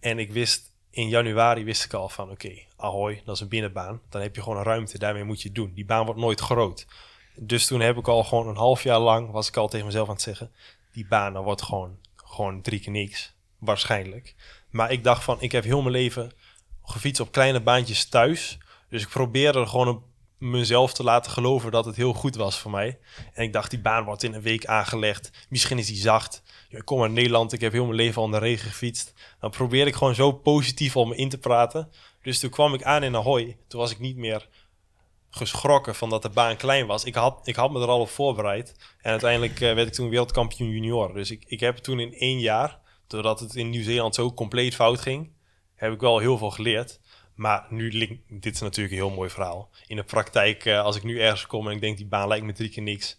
[SPEAKER 5] En ik wist, in januari wist ik al van, oké, Ahoy, dat is een binnenbaan. Dan heb je gewoon een ruimte, daarmee moet je het doen. Die baan wordt nooit groot. Dus toen heb ik al gewoon een half jaar lang, was ik al tegen mezelf aan het zeggen, die baan, dat wordt gewoon, gewoon drie keer niks. Waarschijnlijk. Maar ik dacht van, ik heb heel mijn leven gefietst op kleine baantjes thuis. Dus ik probeerde gewoon mezelf te laten geloven dat het heel goed was voor mij. En ik dacht, die baan wordt in een week aangelegd. Misschien is die zacht. Ik kom uit Nederland, ik heb heel mijn leven al in de regen gefietst. Dan probeerde ik gewoon zo positief om me in te praten. Dus toen kwam ik aan in Ahoy. Toen was ik niet meer geschrokken van dat de baan klein was. Ik had, ik had me er al op voorbereid. En uiteindelijk eh, werd ik toen wereldkampioen junior. Dus ik, ik heb toen in één jaar, doordat het in Nieuw-Zeeland zo compleet fout ging, heb ik wel heel veel geleerd. Maar nu, dit is natuurlijk een heel mooi verhaal. In de praktijk, eh, als ik nu ergens kom en ik denk die baan lijkt me drie keer niks,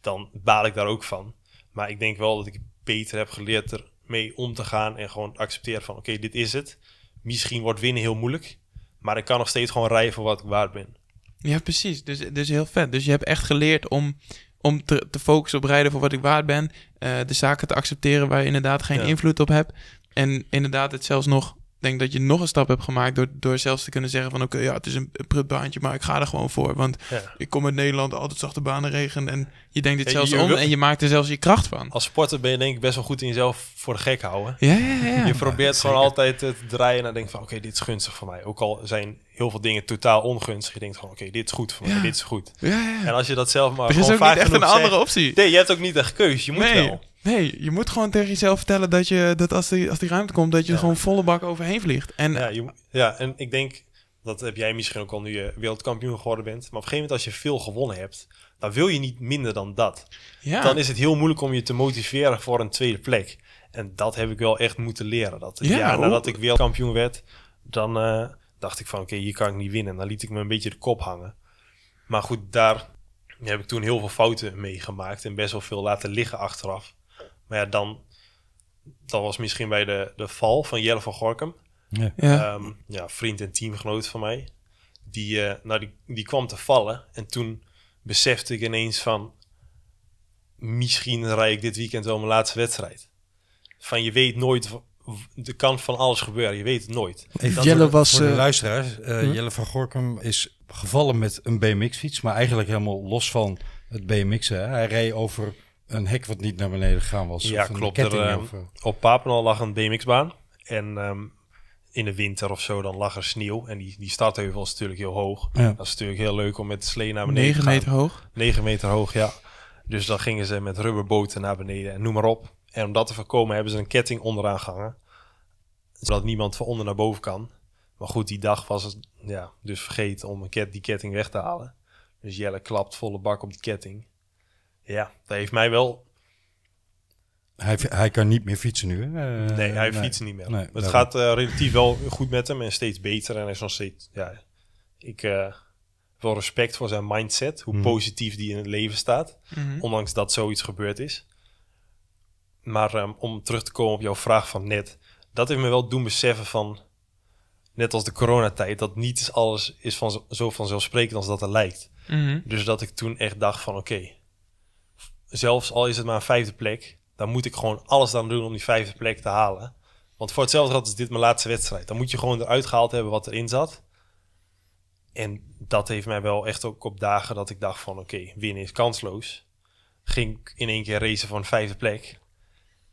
[SPEAKER 5] dan baal ik daar ook van. Maar ik denk wel dat ik beter heb geleerd ermee om te gaan en gewoon accepteren van oké, dit is het. Misschien wordt winnen heel moeilijk, maar ik kan nog steeds gewoon rijden voor wat ik waard ben.
[SPEAKER 3] Ja, precies. Dus, dus heel vet. Dus je hebt echt geleerd om, om te, te focussen op rijden voor wat ik waard ben. eh, de zaken te accepteren waar je inderdaad geen
[SPEAKER 5] Ja.
[SPEAKER 3] invloed op hebt. En inderdaad het zelfs nog... Ik denk dat je nog een stap hebt gemaakt door, door zelfs te kunnen zeggen van... Oké, ja, het is een, prutbaantje, maar ik ga er gewoon voor. Want
[SPEAKER 5] Ja.
[SPEAKER 3] ik kom uit Nederland, altijd zachte banen, regen. En je denkt het zelfs om en je maakt er zelfs je kracht van.
[SPEAKER 5] Als sporter ben je denk ik best wel goed in jezelf voor de gek houden.
[SPEAKER 3] Ja, ja, ja.
[SPEAKER 5] Je probeert gewoon altijd te draaien en dan denk je van oké, dit is gunstig voor mij. Ook al zijn heel veel dingen totaal ongunstig. Je denkt gewoon oké, dit is goed voor mij,
[SPEAKER 3] Ja.
[SPEAKER 5] dit is goed.
[SPEAKER 3] ja, ja.
[SPEAKER 5] En als je dat zelf maar
[SPEAKER 3] Er is
[SPEAKER 5] gewoon
[SPEAKER 3] ook niet echt een andere
[SPEAKER 5] zegt-
[SPEAKER 3] optie.
[SPEAKER 5] Nee, je hebt ook niet echt keus. Je moet
[SPEAKER 3] nee,
[SPEAKER 5] wel.
[SPEAKER 3] Nee, je moet gewoon tegen jezelf vertellen dat, je, dat als, die, als die ruimte komt, dat je er gewoon volle bak overheen vliegt. En
[SPEAKER 5] Ja, je, ja, en ik denk, dat heb jij misschien ook al nu je wereldkampioen geworden bent. Maar op een gegeven moment als je veel gewonnen hebt, dan wil je niet minder dan dat.
[SPEAKER 3] ja,
[SPEAKER 5] Dan is het heel moeilijk om je te motiveren voor een tweede plek. En dat heb ik wel echt moeten leren. Dat
[SPEAKER 3] Ja,
[SPEAKER 5] jaar nadat ik wereldkampioen werd, dan eh, dacht ik van oké, hier kan ik niet winnen. En dan liet ik me een beetje de kop hangen. Maar goed, daar heb ik toen heel veel fouten meegemaakt en best wel veel laten liggen achteraf. Maar ja, dan, dat was misschien bij de, de val van Jelle van Gorkum.
[SPEAKER 1] Ja.
[SPEAKER 3] Ja.
[SPEAKER 5] Ehm, ja, vriend en teamgenoot van mij. Die, eh, nou, die, die kwam te vallen. En toen besefte ik ineens van... Misschien rij ik dit weekend wel mijn laatste wedstrijd. Van je weet nooit... w- w- Er kan van alles gebeuren. Je weet het nooit.
[SPEAKER 1] Even
[SPEAKER 4] Jelle
[SPEAKER 1] voor de-
[SPEAKER 4] was,
[SPEAKER 1] Voor de
[SPEAKER 4] eh,
[SPEAKER 1] luisteraars, eh,
[SPEAKER 4] hm?
[SPEAKER 1] Jelle van Gorkum is gevallen met een BMX-fiets, maar eigenlijk helemaal los van het BMX'en. hè. Hij reed over een hek wat niet naar beneden gegaan was.
[SPEAKER 5] Ja,
[SPEAKER 1] of een
[SPEAKER 5] klopt.
[SPEAKER 1] ketting
[SPEAKER 5] Er, eh,
[SPEAKER 1] of, eh,
[SPEAKER 5] Op Papenal lag een BMX-baan. En ehm, in de winter of zo, dan lag er sneeuw. En die, die startheuvel is natuurlijk heel hoog.
[SPEAKER 1] ja.
[SPEAKER 5] Dat is natuurlijk heel leuk om met de slee naar beneden
[SPEAKER 3] 9
[SPEAKER 5] te gaan.
[SPEAKER 3] meter hoog.
[SPEAKER 5] 9 meter hoog, ja. Dus dan gingen ze met rubberboten naar beneden en noem maar op. En om dat te voorkomen hebben ze een ketting onderaan gehangen. Zodat niemand van onder naar boven kan. Maar goed, die dag was het ja, dus vergeten om een ket, die ketting weg te halen. Dus Jelle klapt volle bak op die ketting. Ja, dat heeft mij wel...
[SPEAKER 1] Hij, hij kan niet meer fietsen nu. Hè? Eh,
[SPEAKER 5] Nee, hij fietst niet meer.
[SPEAKER 1] Nee,
[SPEAKER 5] het gaat eh, relatief wel goed met hem en steeds beter. En hij is nog steeds... Ja, ik eh heb wel respect voor zijn mindset. Hoe
[SPEAKER 1] Mhm.
[SPEAKER 5] positief die in het leven staat.
[SPEAKER 3] Mhm.
[SPEAKER 5] ondanks dat zoiets gebeurd is. Maar ehm, om terug te komen op jouw vraag van net, dat heeft me wel doen beseffen van, net als de coronatijd, dat niet alles is van, zo vanzelfsprekend als dat er lijkt.
[SPEAKER 3] Mhm.
[SPEAKER 5] Dus dat ik toen echt dacht van, oké, zelfs al is het maar een vijfde plek, dan moet ik gewoon alles aan doen om die vijfde plek te halen. Want voor hetzelfde geld is dit mijn laatste wedstrijd. Dan moet je gewoon eruit gehaald hebben wat erin zat. En dat heeft mij wel echt ook op dagen dat ik dacht van oké, winnen is kansloos. Ging ik in één keer racen voor een vijfde plek.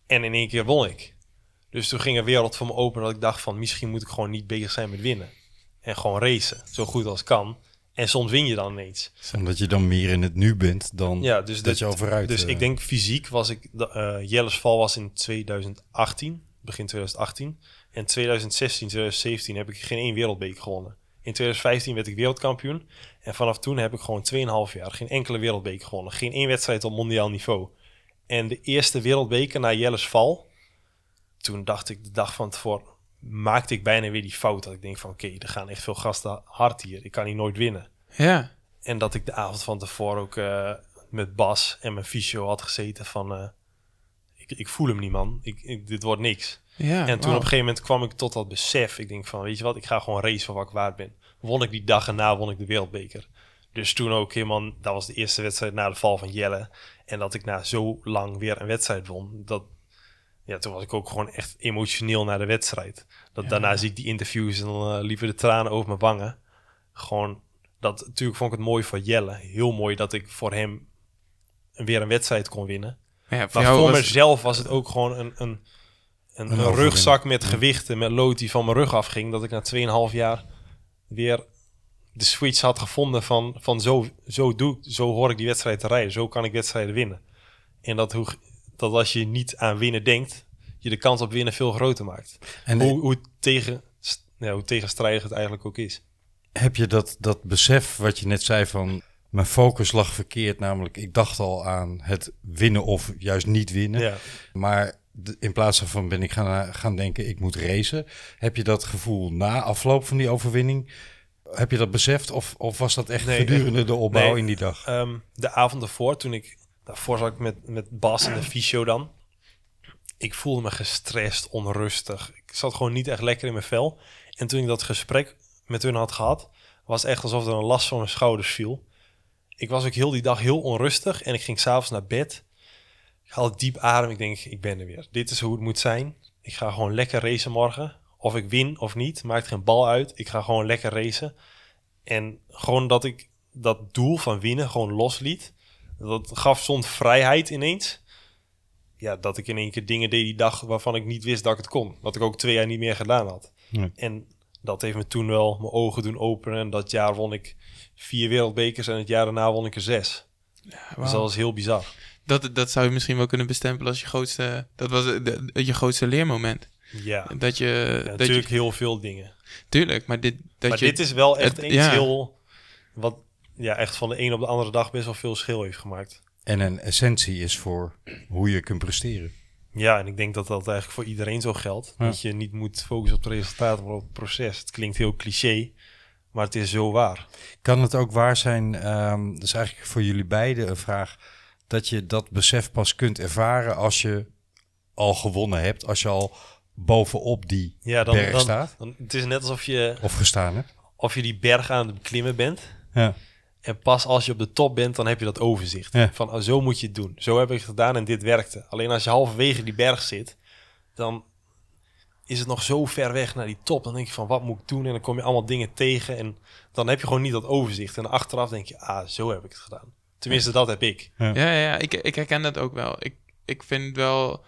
[SPEAKER 5] En in één keer won ik. Dus toen ging een wereld voor me open dat ik dacht van misschien moet ik gewoon niet bezig zijn met winnen. En gewoon racen, zo goed als kan. En soms win je dan ineens.
[SPEAKER 1] Omdat je dan meer in het nu bent dan
[SPEAKER 5] Ja, dus
[SPEAKER 1] dat
[SPEAKER 5] dat-
[SPEAKER 1] je al vooruit...
[SPEAKER 5] Dus
[SPEAKER 1] eh,
[SPEAKER 5] ik denk fysiek was ik... eh Jelle's val was in 2018, begin 2018. En 2016, 2017 heb ik geen één wereldbeker gewonnen. In 2015 werd ik wereldkampioen. En vanaf toen heb ik gewoon 2,5 jaar geen enkele wereldbeker gewonnen. Geen één wedstrijd op mondiaal niveau. En de eerste wereldbeker na Jelle's val... Toen dacht ik de dag van tevoren... Maakte ik bijna weer die fout. Dat ik denk van oké, er gaan echt veel gasten hard hier. Ik kan hier nooit winnen.
[SPEAKER 3] Ja.
[SPEAKER 5] En dat ik de avond van tevoren ook eh, met Bas en mijn fysio had gezeten van... eh, ik, ik voel hem niet, man. Ik, ik, dit wordt niks.
[SPEAKER 3] ja
[SPEAKER 5] en toen op een gegeven moment kwam ik tot dat besef. Ik denk van, weet je wat, ik ga gewoon racen voor wat ik waard ben. Won ik die dag erna, won ik de wereldbeker. Dus toen ook helemaal, dat was de eerste wedstrijd na de val van Jelle. En dat ik na zo lang weer een wedstrijd won. Dat, ja, toen was ik ook gewoon echt emotioneel naar de wedstrijd. Dat, Daarna zie ik die interviews en dan eh, liever de tranen over mijn wangen. Gewoon, dat, natuurlijk vond ik het mooi voor Jelle. Heel mooi dat ik voor hem weer een wedstrijd kon winnen.
[SPEAKER 3] Maar ja, voor
[SPEAKER 5] Maar voor
[SPEAKER 3] was-
[SPEAKER 5] mezelf was het ook gewoon een, een, een, rugzak met gewichten, met lood die van mijn rug afging. Dat ik na 2,5 jaar weer de switch had gevonden van, van zo, zo, doe, ik- zo hoor ik die wedstrijd te rijden. Zo kan ik wedstrijden winnen. En dat, hoe, dat als je niet aan winnen denkt, je de kans op winnen veel groter maakt.
[SPEAKER 1] En
[SPEAKER 5] hoe, hoe, tegen, ja, hoe tegenstrijdig het eigenlijk ook is.
[SPEAKER 1] heb je dat, dat besef wat je net zei van... Mijn focus lag verkeerd, namelijk ik dacht al aan het winnen of juist niet winnen.
[SPEAKER 5] Ja.
[SPEAKER 1] Maar in plaats daarvan ben ik gaan, gaan denken, ik moet racen. Heb je dat gevoel na afloop van die overwinning? Heb je dat beseft of, of was dat echt
[SPEAKER 5] Nee,
[SPEAKER 1] gedurende de opbouw
[SPEAKER 5] nee.
[SPEAKER 1] in die dag?
[SPEAKER 5] Ehm, de avond ervoor, toen ik... Daarvoor zat ik met, met Bas en de fysio dan. Ik voelde me gestrest, onrustig. Ik zat gewoon niet echt lekker in mijn vel. En toen ik dat gesprek met hun had gehad... was het echt alsof er een last van mijn schouders viel. Ik was ook heel die dag heel onrustig. En ik ging s'avonds naar bed. Ik haalde diep adem. Ik denk, ik ben er weer. Dit is hoe het moet zijn. Ik ga gewoon lekker racen morgen. Of ik win of niet, maakt geen bal uit. Ik ga gewoon lekker racen. En gewoon dat ik dat doel van winnen gewoon losliet. Dat gaf zo'n vrijheid ineens. Ja, dat ik in één keer dingen deed die dag waarvan ik niet wist dat ik het kon. Wat ik ook twee jaar niet meer gedaan had.
[SPEAKER 1] Nee.
[SPEAKER 5] En dat heeft me toen wel mijn ogen doen openen. En dat jaar won ik vier wereldbekers en het jaar daarna won ik er zes. Dus
[SPEAKER 3] wauw.
[SPEAKER 5] dat was heel bizar.
[SPEAKER 3] dat, dat zou je misschien wel kunnen bestempelen als je grootste... Dat was de- je grootste leermoment.
[SPEAKER 5] Ja,
[SPEAKER 3] Dat je...
[SPEAKER 5] Ja,
[SPEAKER 3] dat
[SPEAKER 5] natuurlijk
[SPEAKER 3] je
[SPEAKER 5] heel veel dingen.
[SPEAKER 3] tuurlijk, maar dit... Dat
[SPEAKER 5] maar
[SPEAKER 3] je,
[SPEAKER 5] dit is wel echt
[SPEAKER 3] het-
[SPEAKER 5] iets
[SPEAKER 3] ja.
[SPEAKER 5] heel... Wat ja, echt van de een op de andere dag best wel veel schil heeft gemaakt.
[SPEAKER 1] En een essentie is voor hoe je kunt presteren.
[SPEAKER 5] Ja, en ik denk dat dat eigenlijk voor iedereen zo geldt.
[SPEAKER 1] Ja.
[SPEAKER 5] Dat je niet moet focussen op het resultaat, maar op het proces. Het klinkt heel cliché, maar het is zo waar.
[SPEAKER 1] Kan het ook waar zijn, ehm dat is eigenlijk voor jullie beiden een vraag, dat je dat besef pas kunt ervaren als je al gewonnen hebt als je al bovenop die
[SPEAKER 5] Ja, dan,
[SPEAKER 1] berg
[SPEAKER 5] dan,
[SPEAKER 1] staat
[SPEAKER 5] dan- het is net alsof je,
[SPEAKER 1] of gestaan hebt.
[SPEAKER 5] of je die berg aan het beklimmen bent.
[SPEAKER 1] Ja.
[SPEAKER 5] En pas als je op de top bent, dan heb je dat overzicht.
[SPEAKER 1] Ja.
[SPEAKER 5] Van, oh, zo moet je het doen. Zo heb ik het gedaan en dit werkte. Alleen als je halverwege die berg zit, dan is het nog zo ver weg naar die top. Dan denk je van, wat moet ik doen? En dan kom je allemaal dingen tegen. En dan heb je gewoon niet dat overzicht. En achteraf denk je, ah, zo heb ik het gedaan. Tenminste, dat heb ik.
[SPEAKER 3] Ja, ja, ja ik, ik herken dat ook wel. Ik, ik vind het wel...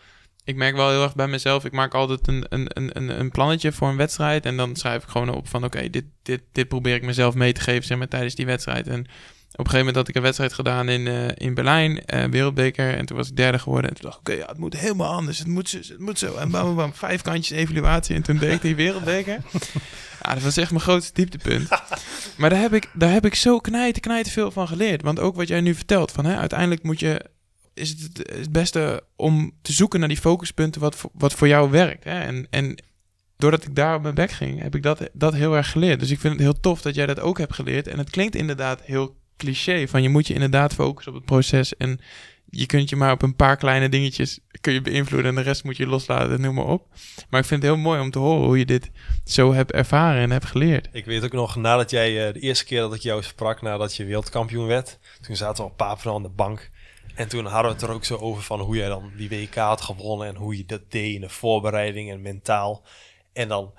[SPEAKER 3] Ik merk wel heel erg bij mezelf. Ik maak altijd een, een, een, een- plannetje voor een wedstrijd. En dan schrijf ik gewoon op van... Oké, dit, dit, dit probeer ik mezelf mee te geven zeg maar, tijdens die wedstrijd. En op een gegeven moment had ik een wedstrijd gedaan in, eh, in Berlijn. eh, wereldbeker. En toen was ik derde geworden. En toen dacht ik... Oké, ja, het moet helemaal anders. Het moet, zo- het moet zo. En bam, bam, bam. Vijf kantjes evaluatie. En toen deed ik die wereldbeker. (laughs) Ja, dat was echt mijn grootste dieptepunt. Maar daar heb ik, daar heb ik zo knijten, knijten veel van geleerd. Want ook wat jij nu vertelt, van hè, uiteindelijk moet je, is het het beste om te zoeken naar die focuspunten wat, voor- wat voor jou werkt. Hè? En, en doordat ik daar op mijn bek ging, heb ik dat, dat heel erg geleerd. Dus ik vind het heel tof dat jij dat ook hebt geleerd. En het klinkt inderdaad heel cliché, van je moet je inderdaad focussen op het proces en je kunt je maar op een paar kleine dingetjes kun je beïnvloeden en de rest moet je loslaten, noem maar op. Maar ik vind het heel mooi om te horen hoe je dit zo hebt ervaren en hebt geleerd.
[SPEAKER 5] Ik weet ook nog, nadat jij eh, de eerste keer dat ik jou sprak, nadat je wereldkampioen werd, toen zaten we op Papendal aan de bank. En toen hadden we het er ook zo over van hoe jij dan die WK had gewonnen en hoe je dat deed in de voorbereiding en mentaal. En dan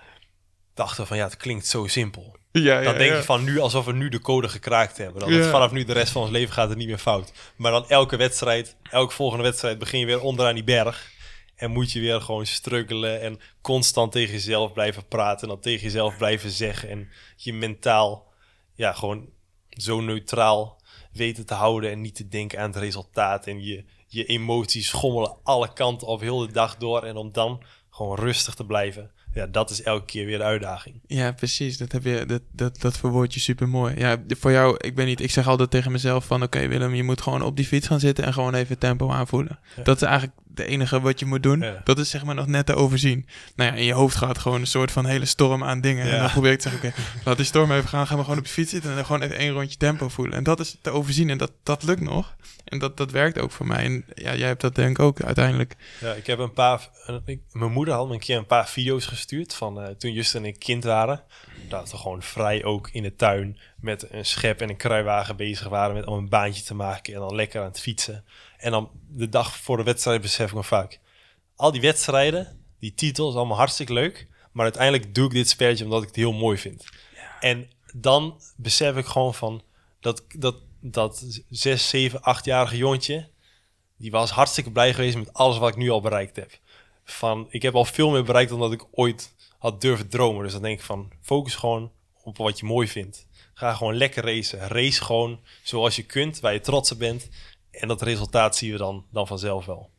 [SPEAKER 5] dachten we van ja, het klinkt zo simpel.
[SPEAKER 3] Ja,
[SPEAKER 5] Dan denk je van nu alsof we nu de code gekraakt hebben. Het vanaf nu de rest van ons leven gaat het niet meer fout. Maar dan elke wedstrijd, elke volgende wedstrijd begin je weer onderaan die berg. En moet je weer gewoon struggelen en constant tegen jezelf blijven praten. En dan tegen jezelf blijven zeggen. En je mentaal ja, gewoon zo neutraal weten te houden. En niet te denken aan het resultaat. En je, je emoties schommelen alle kanten op heel de dag door. En om dan gewoon rustig te blijven. Ja, dat is elke keer weer de uitdaging.
[SPEAKER 3] Ja, precies. Dat, heb je, dat, dat, dat verwoord je super mooi. Ja, voor jou, ik weet niet, ik zeg altijd tegen mezelf van... Oké Willem, je moet gewoon op die fiets gaan zitten en gewoon even tempo aanvoelen.
[SPEAKER 5] Ja.
[SPEAKER 3] Dat is eigenlijk de enige wat je moet doen.
[SPEAKER 5] Ja.
[SPEAKER 3] Dat is zeg maar nog net te overzien. Nou ja, in je hoofd gaat gewoon een soort van hele storm aan dingen. En dan probeer ik te zeggen, oké, laat die storm even gaan. Gaan we gewoon op de fiets zitten en dan gewoon even één rondje tempo voelen. En dat is te overzien en dat, dat lukt nog. En dat, dat werkt ook voor mij. En ja, jij hebt dat denk ik ook uiteindelijk.
[SPEAKER 5] Ja, ik heb een paar. ik- mijn moeder had me een keer een paar video's gestuurd van eh, toen Justin en ik kind waren. Dat we gewoon vrij ook in de tuin met een schep en een kruiwagen bezig waren met om een baantje te maken en dan lekker aan het fietsen. En dan de dag voor de wedstrijd besef ik me vaak. Al die wedstrijden, die titels, allemaal hartstikke leuk. Maar uiteindelijk doe ik dit spelletje omdat ik het heel mooi vind. En dan besef ik gewoon van dat, dat, dat zes, zeven, achtjarige jongetje, die was hartstikke blij geweest met alles wat ik nu al bereikt heb. Van, ik heb al veel meer bereikt dan dat ik ooit had durven dromen. Dus dan denk ik van, focus gewoon op wat je mooi vindt. Ga gewoon lekker racen. Race gewoon zoals je kunt, waar je trots op bent. En dat resultaat zien we dan, dan vanzelf wel.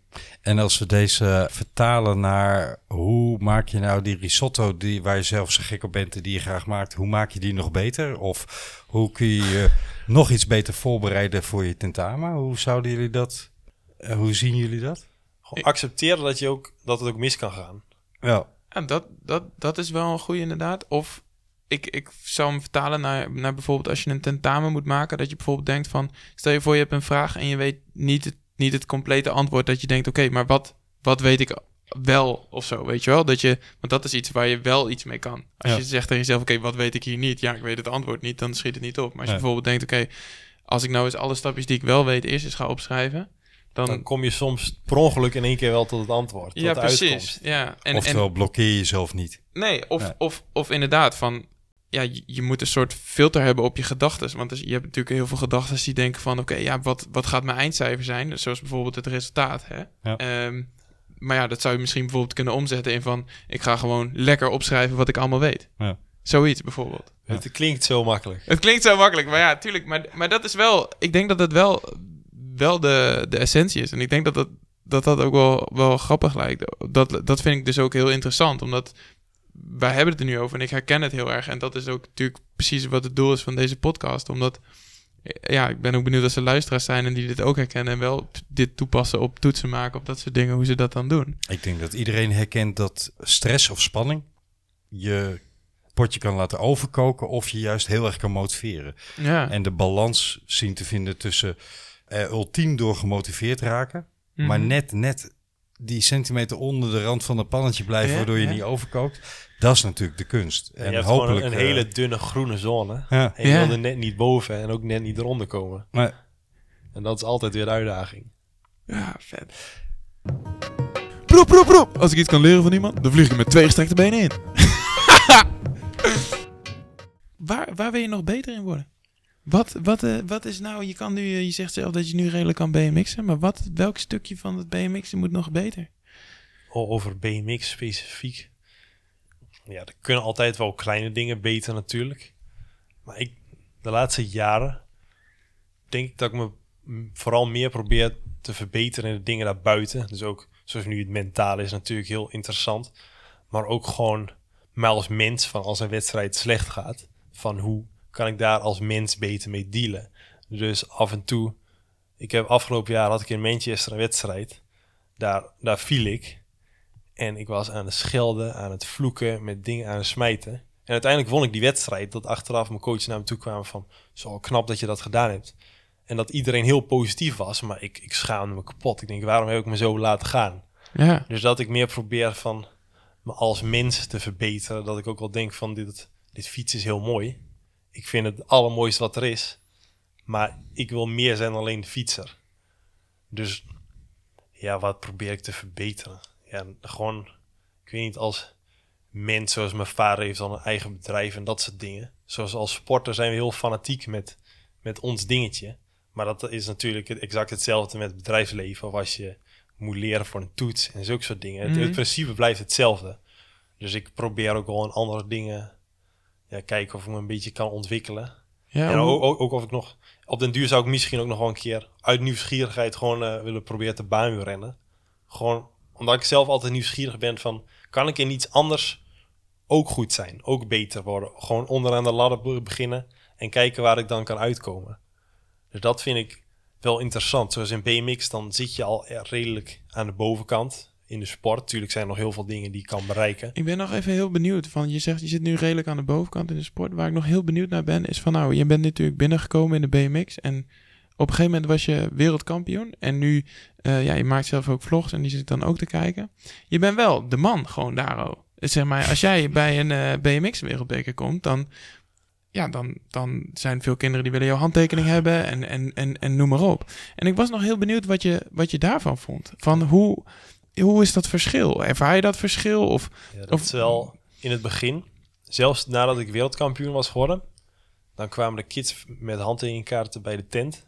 [SPEAKER 1] En als we deze vertalen naar hoe maak je nou die risotto die, waar je zelf zo gek op bent en die je graag maakt, hoe maak je die nog beter? Of hoe kun je je nog iets beter voorbereiden voor je tentamen? Hoe zouden jullie dat, eh, hoe zien jullie dat?
[SPEAKER 5] Gewoon accepteren dat, je ook, dat het ook mis kan gaan.
[SPEAKER 1] Ja,
[SPEAKER 3] Ja, dat, dat, dat is wel een goede inderdaad. Of ik, ik zou hem vertalen naar, naar bijvoorbeeld als je een tentamen moet maken. Dat je bijvoorbeeld denkt van, stel je voor je hebt een vraag en je weet niet het, niet het complete antwoord. Dat je denkt, oké, maar wat, wat weet ik wel of zo, weet je wel? Dat je, want dat is iets waar je wel iets mee kan. Als
[SPEAKER 1] Ja.
[SPEAKER 3] je zegt tegen jezelf, oké, wat weet ik hier niet? Ja, ik weet het antwoord niet, dan schiet het niet op. Maar als je bijvoorbeeld denkt, oké, als ik nou eens alle stapjes die ik wel weet eerst eens ga opschrijven. Dan,
[SPEAKER 5] Dan kom je soms per ongeluk in één keer wel tot het antwoord. Tot
[SPEAKER 3] ja,
[SPEAKER 5] de
[SPEAKER 3] precies.
[SPEAKER 5] uitkomst.
[SPEAKER 3] Ja, en, en,
[SPEAKER 1] oftewel blokkeer je jezelf niet.
[SPEAKER 3] Nee, of,
[SPEAKER 1] Nee.
[SPEAKER 3] Of, of inderdaad van... Ja, je, moet een soort filter hebben op je gedachten. Want dus, je hebt natuurlijk heel veel gedachten die denken van... Oké, ja, wat, wat gaat mijn eindcijfer zijn? Dus Zoals bijvoorbeeld het resultaat, hè?
[SPEAKER 1] Ja.
[SPEAKER 3] Ehm, maar ja, dat zou je misschien bijvoorbeeld kunnen omzetten in van... Ik ga gewoon lekker opschrijven wat ik allemaal weet.
[SPEAKER 1] Ja.
[SPEAKER 3] Zoiets bijvoorbeeld.
[SPEAKER 5] Het klinkt zo makkelijk.
[SPEAKER 3] Het klinkt zo makkelijk, maar ja, tuurlijk. Maar, maar dat is wel... Ik denk dat het wel, wel de, de essentie is. En ik denk dat dat, dat, dat ook wel, wel grappig lijkt. Dat, dat vind ik dus ook heel interessant. Omdat wij hebben het er nu over en ik herken het heel erg. En dat is ook natuurlijk precies wat het doel is van deze podcast. Omdat, ja, ik ben ook benieuwd als er luisteraars zijn en die dit ook herkennen. En wel dit toepassen op toetsen maken, op dat soort dingen, hoe ze dat dan doen.
[SPEAKER 1] Ik denk dat iedereen herkent dat stress of spanning je potje kan laten overkoken of je juist heel erg kan motiveren.
[SPEAKER 3] Ja.
[SPEAKER 1] En de balans zien te vinden tussen eh, ultiem door gemotiveerd raken,
[SPEAKER 3] Mhm.
[SPEAKER 1] maar net, net die centimeter onder de rand van het pannetje blijven,
[SPEAKER 3] Ja,
[SPEAKER 1] waardoor je
[SPEAKER 3] ja.
[SPEAKER 1] niet overkookt. Dat is natuurlijk de kunst.
[SPEAKER 5] En je hebt
[SPEAKER 1] hopelijk
[SPEAKER 5] gewoon een
[SPEAKER 1] eh,
[SPEAKER 5] hele dunne groene zone.
[SPEAKER 1] ja,
[SPEAKER 5] En je
[SPEAKER 3] Ja.
[SPEAKER 5] wil er net niet boven en ook net niet eronder komen.
[SPEAKER 1] maar
[SPEAKER 5] En dat is altijd weer de uitdaging.
[SPEAKER 3] Ja, vet. Proep, proep, proep. Als ik iets kan leren van iemand, dan vlieg ik met twee gestrekte benen in. (laughs) waar, waar wil je nog beter in worden? Wat, wat, eh, wat is nou, je, kan nu, eh, je zegt zelf dat je nu redelijk kan BMX'en, maar wat, welk stukje van het BMX'en moet nog beter?
[SPEAKER 5] Over BMX specifiek. Ja, er kunnen altijd wel kleine dingen beter natuurlijk. Maar ik, de laatste jaren, denk ik dat ik me vooral meer probeer te verbeteren in de dingen daarbuiten. Dus ook, zoals nu het mentale is natuurlijk heel interessant. Maar ook gewoon mij als mens, van als een wedstrijd slecht gaat, van hoe kan ik daar als mens beter mee dealen. Dus af en toe, ik heb afgelopen jaar had ik in Manchester een wedstrijd. Daar, daar viel ik. En ik was aan het schelden, aan het vloeken, met dingen aan het smijten. En uiteindelijk won ik die wedstrijd. Dat achteraf mijn coach naar me toe kwam van... Zo knap dat je dat gedaan hebt. En dat iedereen heel positief was. Maar ik, ik schaamde me kapot. Ik denk, waarom heb ik me zo laten gaan?
[SPEAKER 3] Ja,
[SPEAKER 5] Dus dat ik meer probeer van me als mens te verbeteren. Dat ik ook wel denk van dit, dit fiets is heel mooi. Ik vind het allermooiste wat er is. Maar ik wil meer zijn dan alleen de fietser. Dus ja, wat probeer ik te verbeteren? Ja, gewoon, ik weet niet, als mens zoals mijn vader heeft dan een eigen bedrijf en dat soort dingen. Zoals als sporter zijn we heel fanatiek met, met ons dingetje. Maar dat is natuurlijk exact hetzelfde met het bedrijfsleven. Of als je moet leren voor een toets en zulke soort dingen. Het,
[SPEAKER 3] Mhm.
[SPEAKER 5] het principe blijft hetzelfde. Dus ik probeer ook in andere dingen ja, kijken of ik me een beetje kan ontwikkelen.
[SPEAKER 3] ja
[SPEAKER 5] en ook, ook, ook of ik nog... Op den duur zou ik misschien ook nog wel een keer uit nieuwsgierigheid gewoon eh, willen proberen te baan rennen. Gewoon omdat ik zelf altijd nieuwsgierig ben van... Kan ik in iets anders ook goed zijn? Ook beter worden? Gewoon onderaan de ladder be- beginnen en kijken waar ik dan kan uitkomen. Dus dat vind ik wel interessant. Zoals in BMX, dan zit je al er redelijk aan de bovenkant in de sport. Tuurlijk zijn er nog heel veel dingen die ik kan bereiken.
[SPEAKER 3] Ik ben nog even heel benieuwd. Van, je zegt, je zit nu redelijk aan de bovenkant in de sport. Waar ik nog heel benieuwd naar ben, is van nou, je bent natuurlijk binnengekomen in de BMX. En op een gegeven moment was je wereldkampioen. En nu, eh, ja, je maakt zelf ook vlogs en die zit dan ook te kijken. Je bent wel de man gewoon daar. Zeg maar, als jij bij een eh, BMX wereldbeker komt, dan, ja, dan, dan zijn veel kinderen die willen jouw handtekening hebben en, en, en, en noem maar op. En ik was nog heel benieuwd wat je, wat je daarvan vond. Van hoe, hoe is dat verschil? Ervaar je dat verschil? Of
[SPEAKER 5] Ja, dat
[SPEAKER 3] Of-
[SPEAKER 5] is wel in het begin, zelfs nadat ik wereldkampioen was geworden, dan kwamen de kids met handtekeningkaarten bij de tent.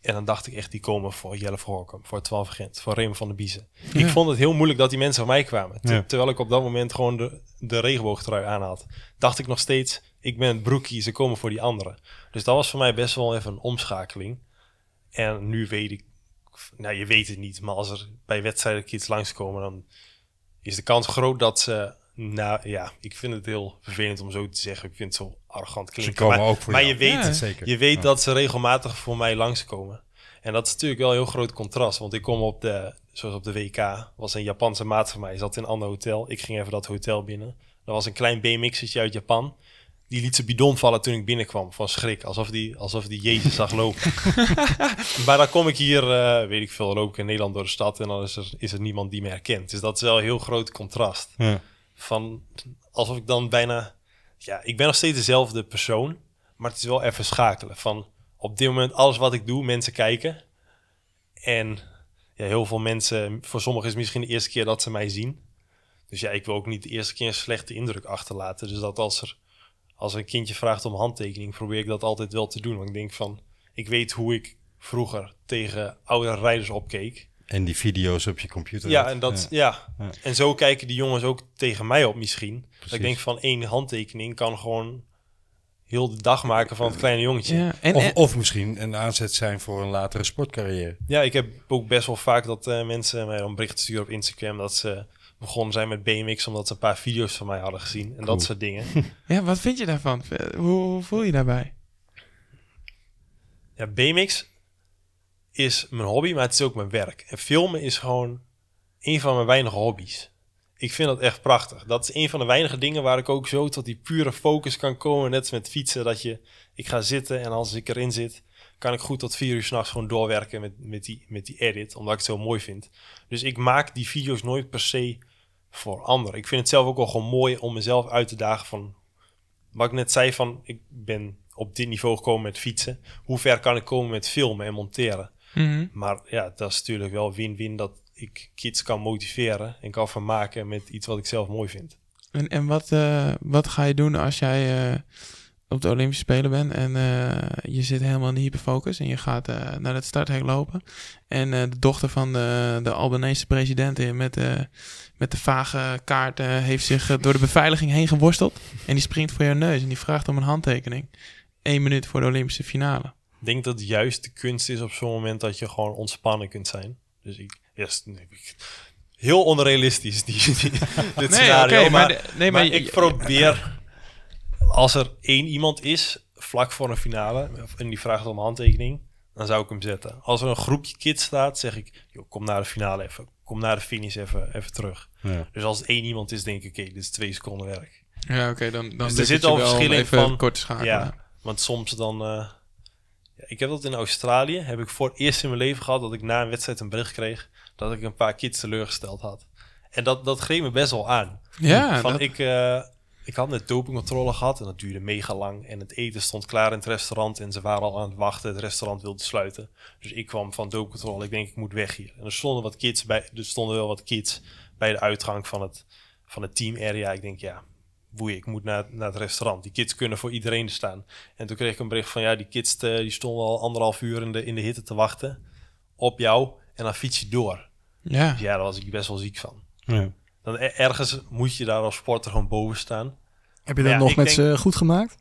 [SPEAKER 5] En dan dacht ik echt, die komen voor Jelle Verhorkum, voor 12 Gent, voor Raymond van der Biezen.
[SPEAKER 3] Ja.
[SPEAKER 5] Ik vond het heel moeilijk dat die mensen van mij kwamen. Ter-
[SPEAKER 1] Ja.
[SPEAKER 5] Terwijl ik op dat moment gewoon de, de regenboogtrui aan had. Dacht ik nog steeds, ik ben het broekie, ze komen voor die anderen. Dus dat was voor mij best wel even een omschakeling. En nu weet ik, nou je weet het niet, maar als er bij wedstrijden kids langskomen, dan is de kans groot dat ze, nou ja, ik vind het heel vervelend om zo te zeggen. Ik vind het zo arrogant
[SPEAKER 1] ze
[SPEAKER 5] klinken.
[SPEAKER 1] komen
[SPEAKER 5] maar
[SPEAKER 1] ook voor
[SPEAKER 5] maar
[SPEAKER 1] jou.
[SPEAKER 5] je weet
[SPEAKER 3] Ja.
[SPEAKER 1] Zeker.
[SPEAKER 5] je weet
[SPEAKER 1] Ja.
[SPEAKER 5] dat ze regelmatig voor mij langskomen. En dat is natuurlijk wel een heel groot contrast. Want ik kom op de, zoals op de WK, was een Japanse maat van mij. Zat in een ander hotel. Ik ging even dat hotel binnen. Er was een klein BMX'ertje uit Japan. Die liet zijn bidon vallen toen ik binnenkwam. Van schrik. Alsof die, alsof die Jezus zag lopen. (laughs) maar dan kom ik hier, eh, weet ik veel, loop ik in Nederland door de stad. En dan is er, is er niemand die me herkent. Dus dat is wel een heel groot contrast
[SPEAKER 1] Ja.
[SPEAKER 5] van alsof ik dan bijna ja ik ben nog steeds dezelfde persoon maar het is wel even schakelen van op dit moment alles wat ik doe mensen kijken en ja heel veel mensen voor sommigen is het misschien de eerste keer dat ze mij zien dus ja ik wil ook niet de eerste keer een slechte indruk achterlaten dus dat als er als een kindje vraagt om handtekening probeer ik dat altijd wel te doen want ik denk van ik weet hoe ik vroeger tegen oude rijders opkeek
[SPEAKER 1] En die video's op je computer.
[SPEAKER 5] ja,
[SPEAKER 1] had.
[SPEAKER 5] en dat,
[SPEAKER 1] Ja.
[SPEAKER 5] ja.
[SPEAKER 1] Ja.
[SPEAKER 5] En zo kijken die jongens ook tegen mij op misschien. Ik denk van één handtekening kan gewoon heel de dag maken van het kleine jongetje. Ja,
[SPEAKER 3] ja, en,
[SPEAKER 1] Of,
[SPEAKER 3] en-
[SPEAKER 1] of misschien een aanzet zijn voor een latere sportcarrière.
[SPEAKER 5] ik heb ook best wel vaak dat eh, mensen mij dan berichten sturen op Instagram dat ze begonnen zijn met BMX omdat ze een paar video's van mij hadden gezien en dat soort dingen. (laughs)
[SPEAKER 3] ja, wat vind je daarvan? Hoe, hoe voel je daarbij?
[SPEAKER 5] Ja, BMX is mijn hobby, maar het is ook mijn werk. En filmen is gewoon een van mijn weinige hobby's. Ik vind dat echt prachtig. Dat is een van de weinige dingen waar ik ook zo tot die pure focus kan komen. Net als met fietsen, dat je, ik ga zitten en als ik erin zit, kan ik goed tot vier uur s'nachts gewoon doorwerken met, met, die, met die edit, omdat ik het zo mooi vind. Dus ik maak die video's nooit per se voor anderen. Ik vind het zelf ook wel gewoon mooi om mezelf uit te dagen van... Wat ik net zei van, ik ben op dit niveau gekomen met fietsen. Hoe ver kan ik komen met filmen en monteren?
[SPEAKER 3] Mhm.
[SPEAKER 5] Maar ja, dat is natuurlijk wel win-win dat ik kids kan motiveren en kan vermaken met iets wat ik zelf mooi vind.
[SPEAKER 3] En, en wat, eh, wat ga je doen als jij eh, op de Olympische Spelen bent en eh, je zit helemaal in de hyperfocus en je gaat eh, naar het starthek lopen en eh, de dochter van de, de Albanese president met, de met de vage kaart heeft zich door de beveiliging heen geworsteld en die springt voor jouw neus en die vraagt om een handtekening. Eén minuut voor de Olympische finale.
[SPEAKER 5] Ik denk dat juist de kunst is op zo'n moment dat je gewoon ontspannen kunt zijn. Dus ik, yes, nee, ik- heel onrealistisch die, die, (laughs) dit scenario. maar,
[SPEAKER 3] de- nee,
[SPEAKER 5] maar
[SPEAKER 3] maar je-
[SPEAKER 5] ik probeer, als er één iemand is, vlak voor een finale, en die vraagt om een handtekening, dan zou ik hem zetten. Als er een groepje kids staat, zeg ik, joh, kom naar de finale even. Kom naar de finish even, even terug.
[SPEAKER 1] Ja.
[SPEAKER 5] Dus als één iemand is, denk ik, oké, dit is twee seconden werk.
[SPEAKER 3] Ja, oké, dan, dan
[SPEAKER 5] Dus er zit al verschil in
[SPEAKER 3] even
[SPEAKER 5] van-
[SPEAKER 3] kort te schakelen.
[SPEAKER 5] Ja, want soms dan... eh, ja, ik heb dat in Australië, heb ik voor het eerst in mijn leven gehad dat ik na een wedstrijd een bericht kreeg dat ik een paar kids teleurgesteld had. En dat, dat greep me best wel aan.
[SPEAKER 3] Ja,
[SPEAKER 5] van
[SPEAKER 3] dat-
[SPEAKER 5] ik, eh, ik had net dopingcontrole gehad en dat duurde mega lang. En het eten stond klaar in het restaurant en ze waren al aan het wachten. Het restaurant wilde sluiten. Dus ik kwam van dopingcontrole. Ik denk, ik moet weg hier. En er stonden wat kids bij. Er stonden wel wat kids bij de uitgang van het, van het team area. Ik denk, ja, boeien, ik moet naar, naar het restaurant. Die kids kunnen voor iedereen staan. En toen kreeg ik een bericht van, ja, die kids eh, die stonden al anderhalf uur in de, in de hitte te wachten op jou. En dan fiets je door.
[SPEAKER 3] ja.
[SPEAKER 5] Dus ja, daar was ik best wel ziek van.
[SPEAKER 1] Ja.
[SPEAKER 5] Dan er- ergens moet je daar als sporter gewoon boven staan.
[SPEAKER 4] Heb je dat
[SPEAKER 5] Ja,
[SPEAKER 4] nog met
[SPEAKER 5] denk-
[SPEAKER 4] ze goed gemaakt?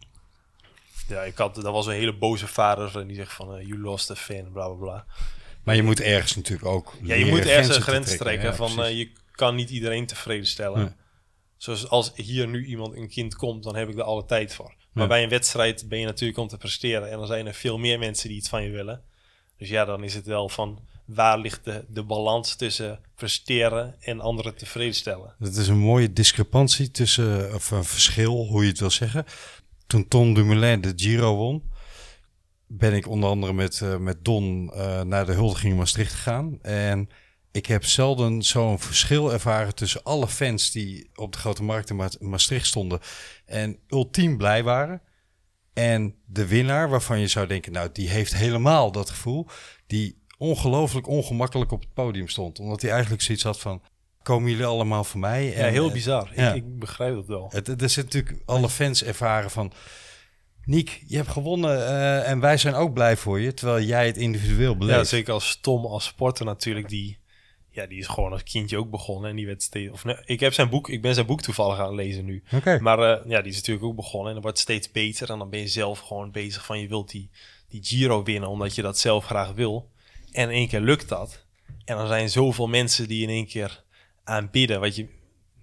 [SPEAKER 5] Ja, ik had, dat was een hele boze vader en die zegt van, eh you lost a fan, bla bla bla.
[SPEAKER 1] Maar je moet ergens natuurlijk ook.
[SPEAKER 5] Ja, je moet ergens
[SPEAKER 1] grenzen
[SPEAKER 5] een grens trekken.
[SPEAKER 1] Ja,
[SPEAKER 5] van, eh, je kan niet iedereen tevreden stellen.
[SPEAKER 1] Nee.
[SPEAKER 5] Zoals als hier nu iemand, een kind komt, dan heb ik er alle tijd voor. Maar
[SPEAKER 1] Ja.
[SPEAKER 5] bij een wedstrijd ben je natuurlijk om te presteren. En dan zijn er veel meer mensen die iets van je willen. Dus ja, dan is het wel van, waar ligt de, de balans tussen presteren en anderen tevreden stellen?
[SPEAKER 1] Dat is een mooie discrepantie tussen, of een verschil, hoe je het wil zeggen. Toen Tom Dumoulin de Giro won, ben ik onder andere met, eh, met Don eh, naar de huldiging in Maastricht gegaan. En ik heb zelden zo'n verschil ervaren tussen alle fans die op de Grote Markt in Ma- Maastricht stonden en ultiem blij waren. En de winnaar, waarvan je zou denken, nou, die heeft helemaal dat gevoel, die ongelooflijk ongemakkelijk op het podium stond. Omdat hij eigenlijk zoiets had van, komen jullie allemaal voor mij?
[SPEAKER 5] Ja,
[SPEAKER 1] En,
[SPEAKER 5] heel
[SPEAKER 1] eh,
[SPEAKER 5] bizar.
[SPEAKER 1] ja.
[SPEAKER 5] Ik, ik begrijp dat wel.
[SPEAKER 1] Het, er zit natuurlijk alle fans ervaren van... Niek, je hebt gewonnen eh, en wij zijn ook blij voor je, terwijl jij het individueel
[SPEAKER 5] Ja,
[SPEAKER 1] beleeft.
[SPEAKER 5] zeker als Tom als sporter natuurlijk, die, ja, die is gewoon als kindje ook begonnen. En die werd steeds, of nee, ik heb zijn boek, ik ben zijn boek toevallig aan het lezen nu. Maar eh, ja, die is natuurlijk ook begonnen en dat wordt steeds beter. En dan ben je zelf gewoon bezig van je wilt die, die Giro winnen, omdat je dat zelf graag wil. En in één keer lukt dat. En dan zijn zoveel mensen die in één keer aanbidden, wat je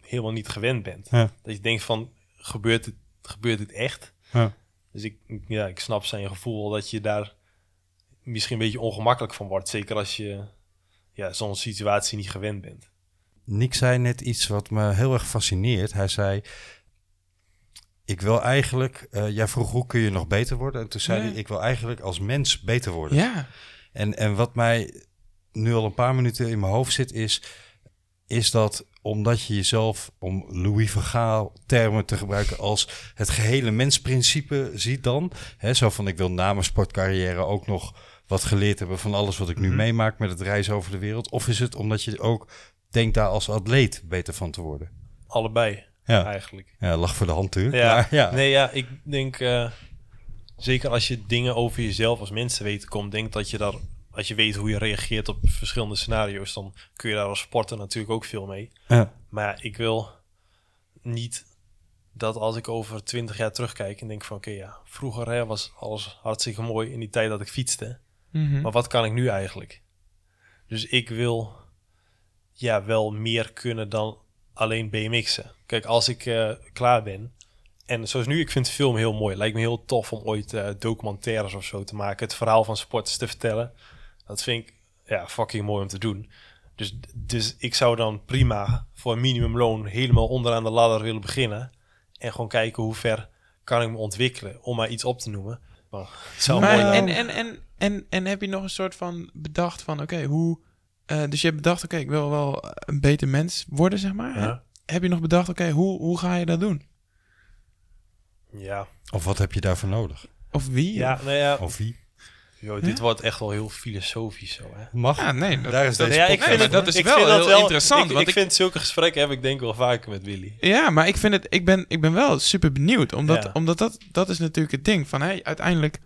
[SPEAKER 5] helemaal niet gewend bent.
[SPEAKER 1] Ja.
[SPEAKER 5] Dat je denkt van, gebeurt het, gebeurt het echt?
[SPEAKER 1] Ja.
[SPEAKER 5] Dus ik, ja, ik snap zijn gevoel dat je daar misschien een beetje ongemakkelijk van wordt. Zeker als je ja, zo'n situatie niet gewend bent.
[SPEAKER 1] Nick zei net iets wat me heel erg fascineert. Hij zei, ik wil eigenlijk... eh, jij vroeg, hoe kun je nog beter worden? En toen zei
[SPEAKER 3] Ja.
[SPEAKER 1] hij, ik wil eigenlijk als mens beter worden.
[SPEAKER 3] Ja,
[SPEAKER 1] En, en wat mij nu al een paar minuten in mijn hoofd zit, is, is dat omdat je jezelf, om Louis van Gaal termen te gebruiken, als het gehele mensprincipe ziet dan. Hè, zo van ik wil na mijn sportcarrière ook nog wat geleerd hebben van alles wat ik nu
[SPEAKER 5] Mhm.
[SPEAKER 1] meemaak met het reizen over de wereld. Of is het omdat je ook denkt daar als atleet beter van te worden?
[SPEAKER 5] Allebei
[SPEAKER 1] Ja,
[SPEAKER 5] eigenlijk.
[SPEAKER 1] ja lag voor de hand natuurlijk.
[SPEAKER 5] Ja,
[SPEAKER 1] maar ja.
[SPEAKER 5] Nee, ja, ik denk eh, zeker als je dingen over jezelf als mens te weten komt, denk dat je daar, als je weet hoe je reageert op verschillende scenario's, dan kun je daar als sporter natuurlijk ook veel mee.
[SPEAKER 1] Ja.
[SPEAKER 5] Maar ik wil niet dat als ik over twintig jaar terugkijk en denk van oké ja, vroeger hè, was alles hartstikke mooi in die tijd dat ik fietste.
[SPEAKER 3] Mhm.
[SPEAKER 5] Maar wat kan ik nu eigenlijk? Dus ik wil ja, wel meer kunnen dan alleen BMX'en. Kijk, als ik eh, klaar ben. En zoals nu, ik vind film heel mooi. Lijkt me heel tof om ooit eh, documentaires of zo te maken. Het verhaal van sporters te vertellen. Dat vind ik ja, fucking mooi om te doen. Dus, dus ik zou dan prima voor een minimumloon helemaal onderaan de ladder willen beginnen. En gewoon kijken hoe ver kan ik me ontwikkelen, om maar iets op te noemen. Maar het zou
[SPEAKER 3] Maar,
[SPEAKER 5] mooi
[SPEAKER 3] en, en, en, en, en heb je nog een soort van bedacht van, oké, hoe... eh, dus je hebt bedacht, oké, ik wil wel een beter mens worden, zeg maar.
[SPEAKER 5] Ja.
[SPEAKER 3] Heb je nog bedacht, oké, hoe, hoe ga je dat doen?
[SPEAKER 5] Ja,
[SPEAKER 1] Of wat heb je daarvoor nodig?
[SPEAKER 3] Of wie?
[SPEAKER 5] ja, nou ja.
[SPEAKER 1] Of wie?
[SPEAKER 5] Joh, dit wordt echt wel heel filosofisch zo, hè.
[SPEAKER 1] Mag?
[SPEAKER 3] Ja, nee. Dat,
[SPEAKER 1] Daar is
[SPEAKER 3] dat-
[SPEAKER 1] deze
[SPEAKER 5] Ja, ik
[SPEAKER 3] nee,
[SPEAKER 5] vind het,
[SPEAKER 3] dat is
[SPEAKER 5] ik
[SPEAKER 3] wel
[SPEAKER 5] vind dat
[SPEAKER 3] heel interessant.
[SPEAKER 5] Ik,
[SPEAKER 3] want
[SPEAKER 5] ik,
[SPEAKER 3] ik,
[SPEAKER 5] vind zulke gesprekken heb ik denk ik wel vaker met Willy.
[SPEAKER 3] ja, maar ik vind het, ik ben, ik ben wel super benieuwd. Omdat,
[SPEAKER 5] Ja.
[SPEAKER 3] omdat dat, dat is natuurlijk het ding van, hé, uiteindelijk,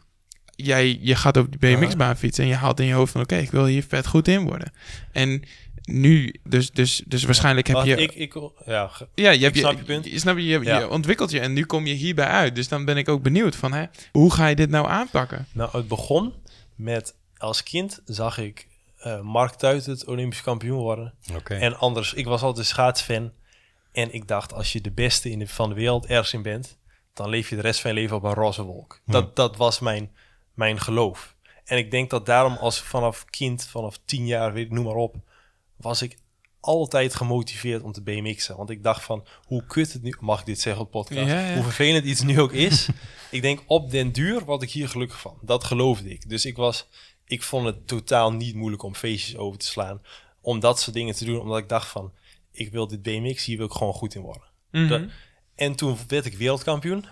[SPEAKER 3] jij, je gaat op die BMX-baan fietsen en je haalt in je hoofd van, oké, ik wil hier vet goed in worden. En nu, dus, dus, dus waarschijnlijk heb je...
[SPEAKER 5] ik, ik, ja, ge-
[SPEAKER 3] Ja, je, hebt
[SPEAKER 5] snap
[SPEAKER 3] je,
[SPEAKER 5] je punt.
[SPEAKER 3] je- snap je, je,
[SPEAKER 5] Ja.
[SPEAKER 3] je ontwikkelt je en nu kom je hierbij uit. Dus dan ben ik ook benieuwd van, hè, hoe ga je dit nou aanpakken?
[SPEAKER 5] nou, het begon met als kind zag ik eh Mark Tuit het Olympisch kampioen worden.
[SPEAKER 1] Oké.
[SPEAKER 5] En anders, ik was altijd een schaatsfan. En ik dacht, als je de beste in de, van de wereld ergens in bent, dan leef je de rest van je leven op een roze wolk. Dat, dat was mijn, mijn geloof. En ik denk dat daarom als vanaf kind, vanaf tien jaar, weet ik, noem maar op, was ik altijd gemotiveerd om te BMX'en. Want ik dacht van, hoe kut het nu, mag ik dit zeggen op podcast,
[SPEAKER 3] Ja, ja.
[SPEAKER 5] hoe vervelend iets nu ook is. (laughs) ik denk, op den duur word ik hier gelukkig van. Dat geloofde ik. Dus ik was, ik vond het totaal niet moeilijk om feestjes over te slaan. Om dat soort dingen te doen, omdat ik dacht van, ik wil dit BMX, hier wil ik gewoon goed in worden.
[SPEAKER 3] Mhm.
[SPEAKER 5] Dat- En toen werd ik wereldkampioen.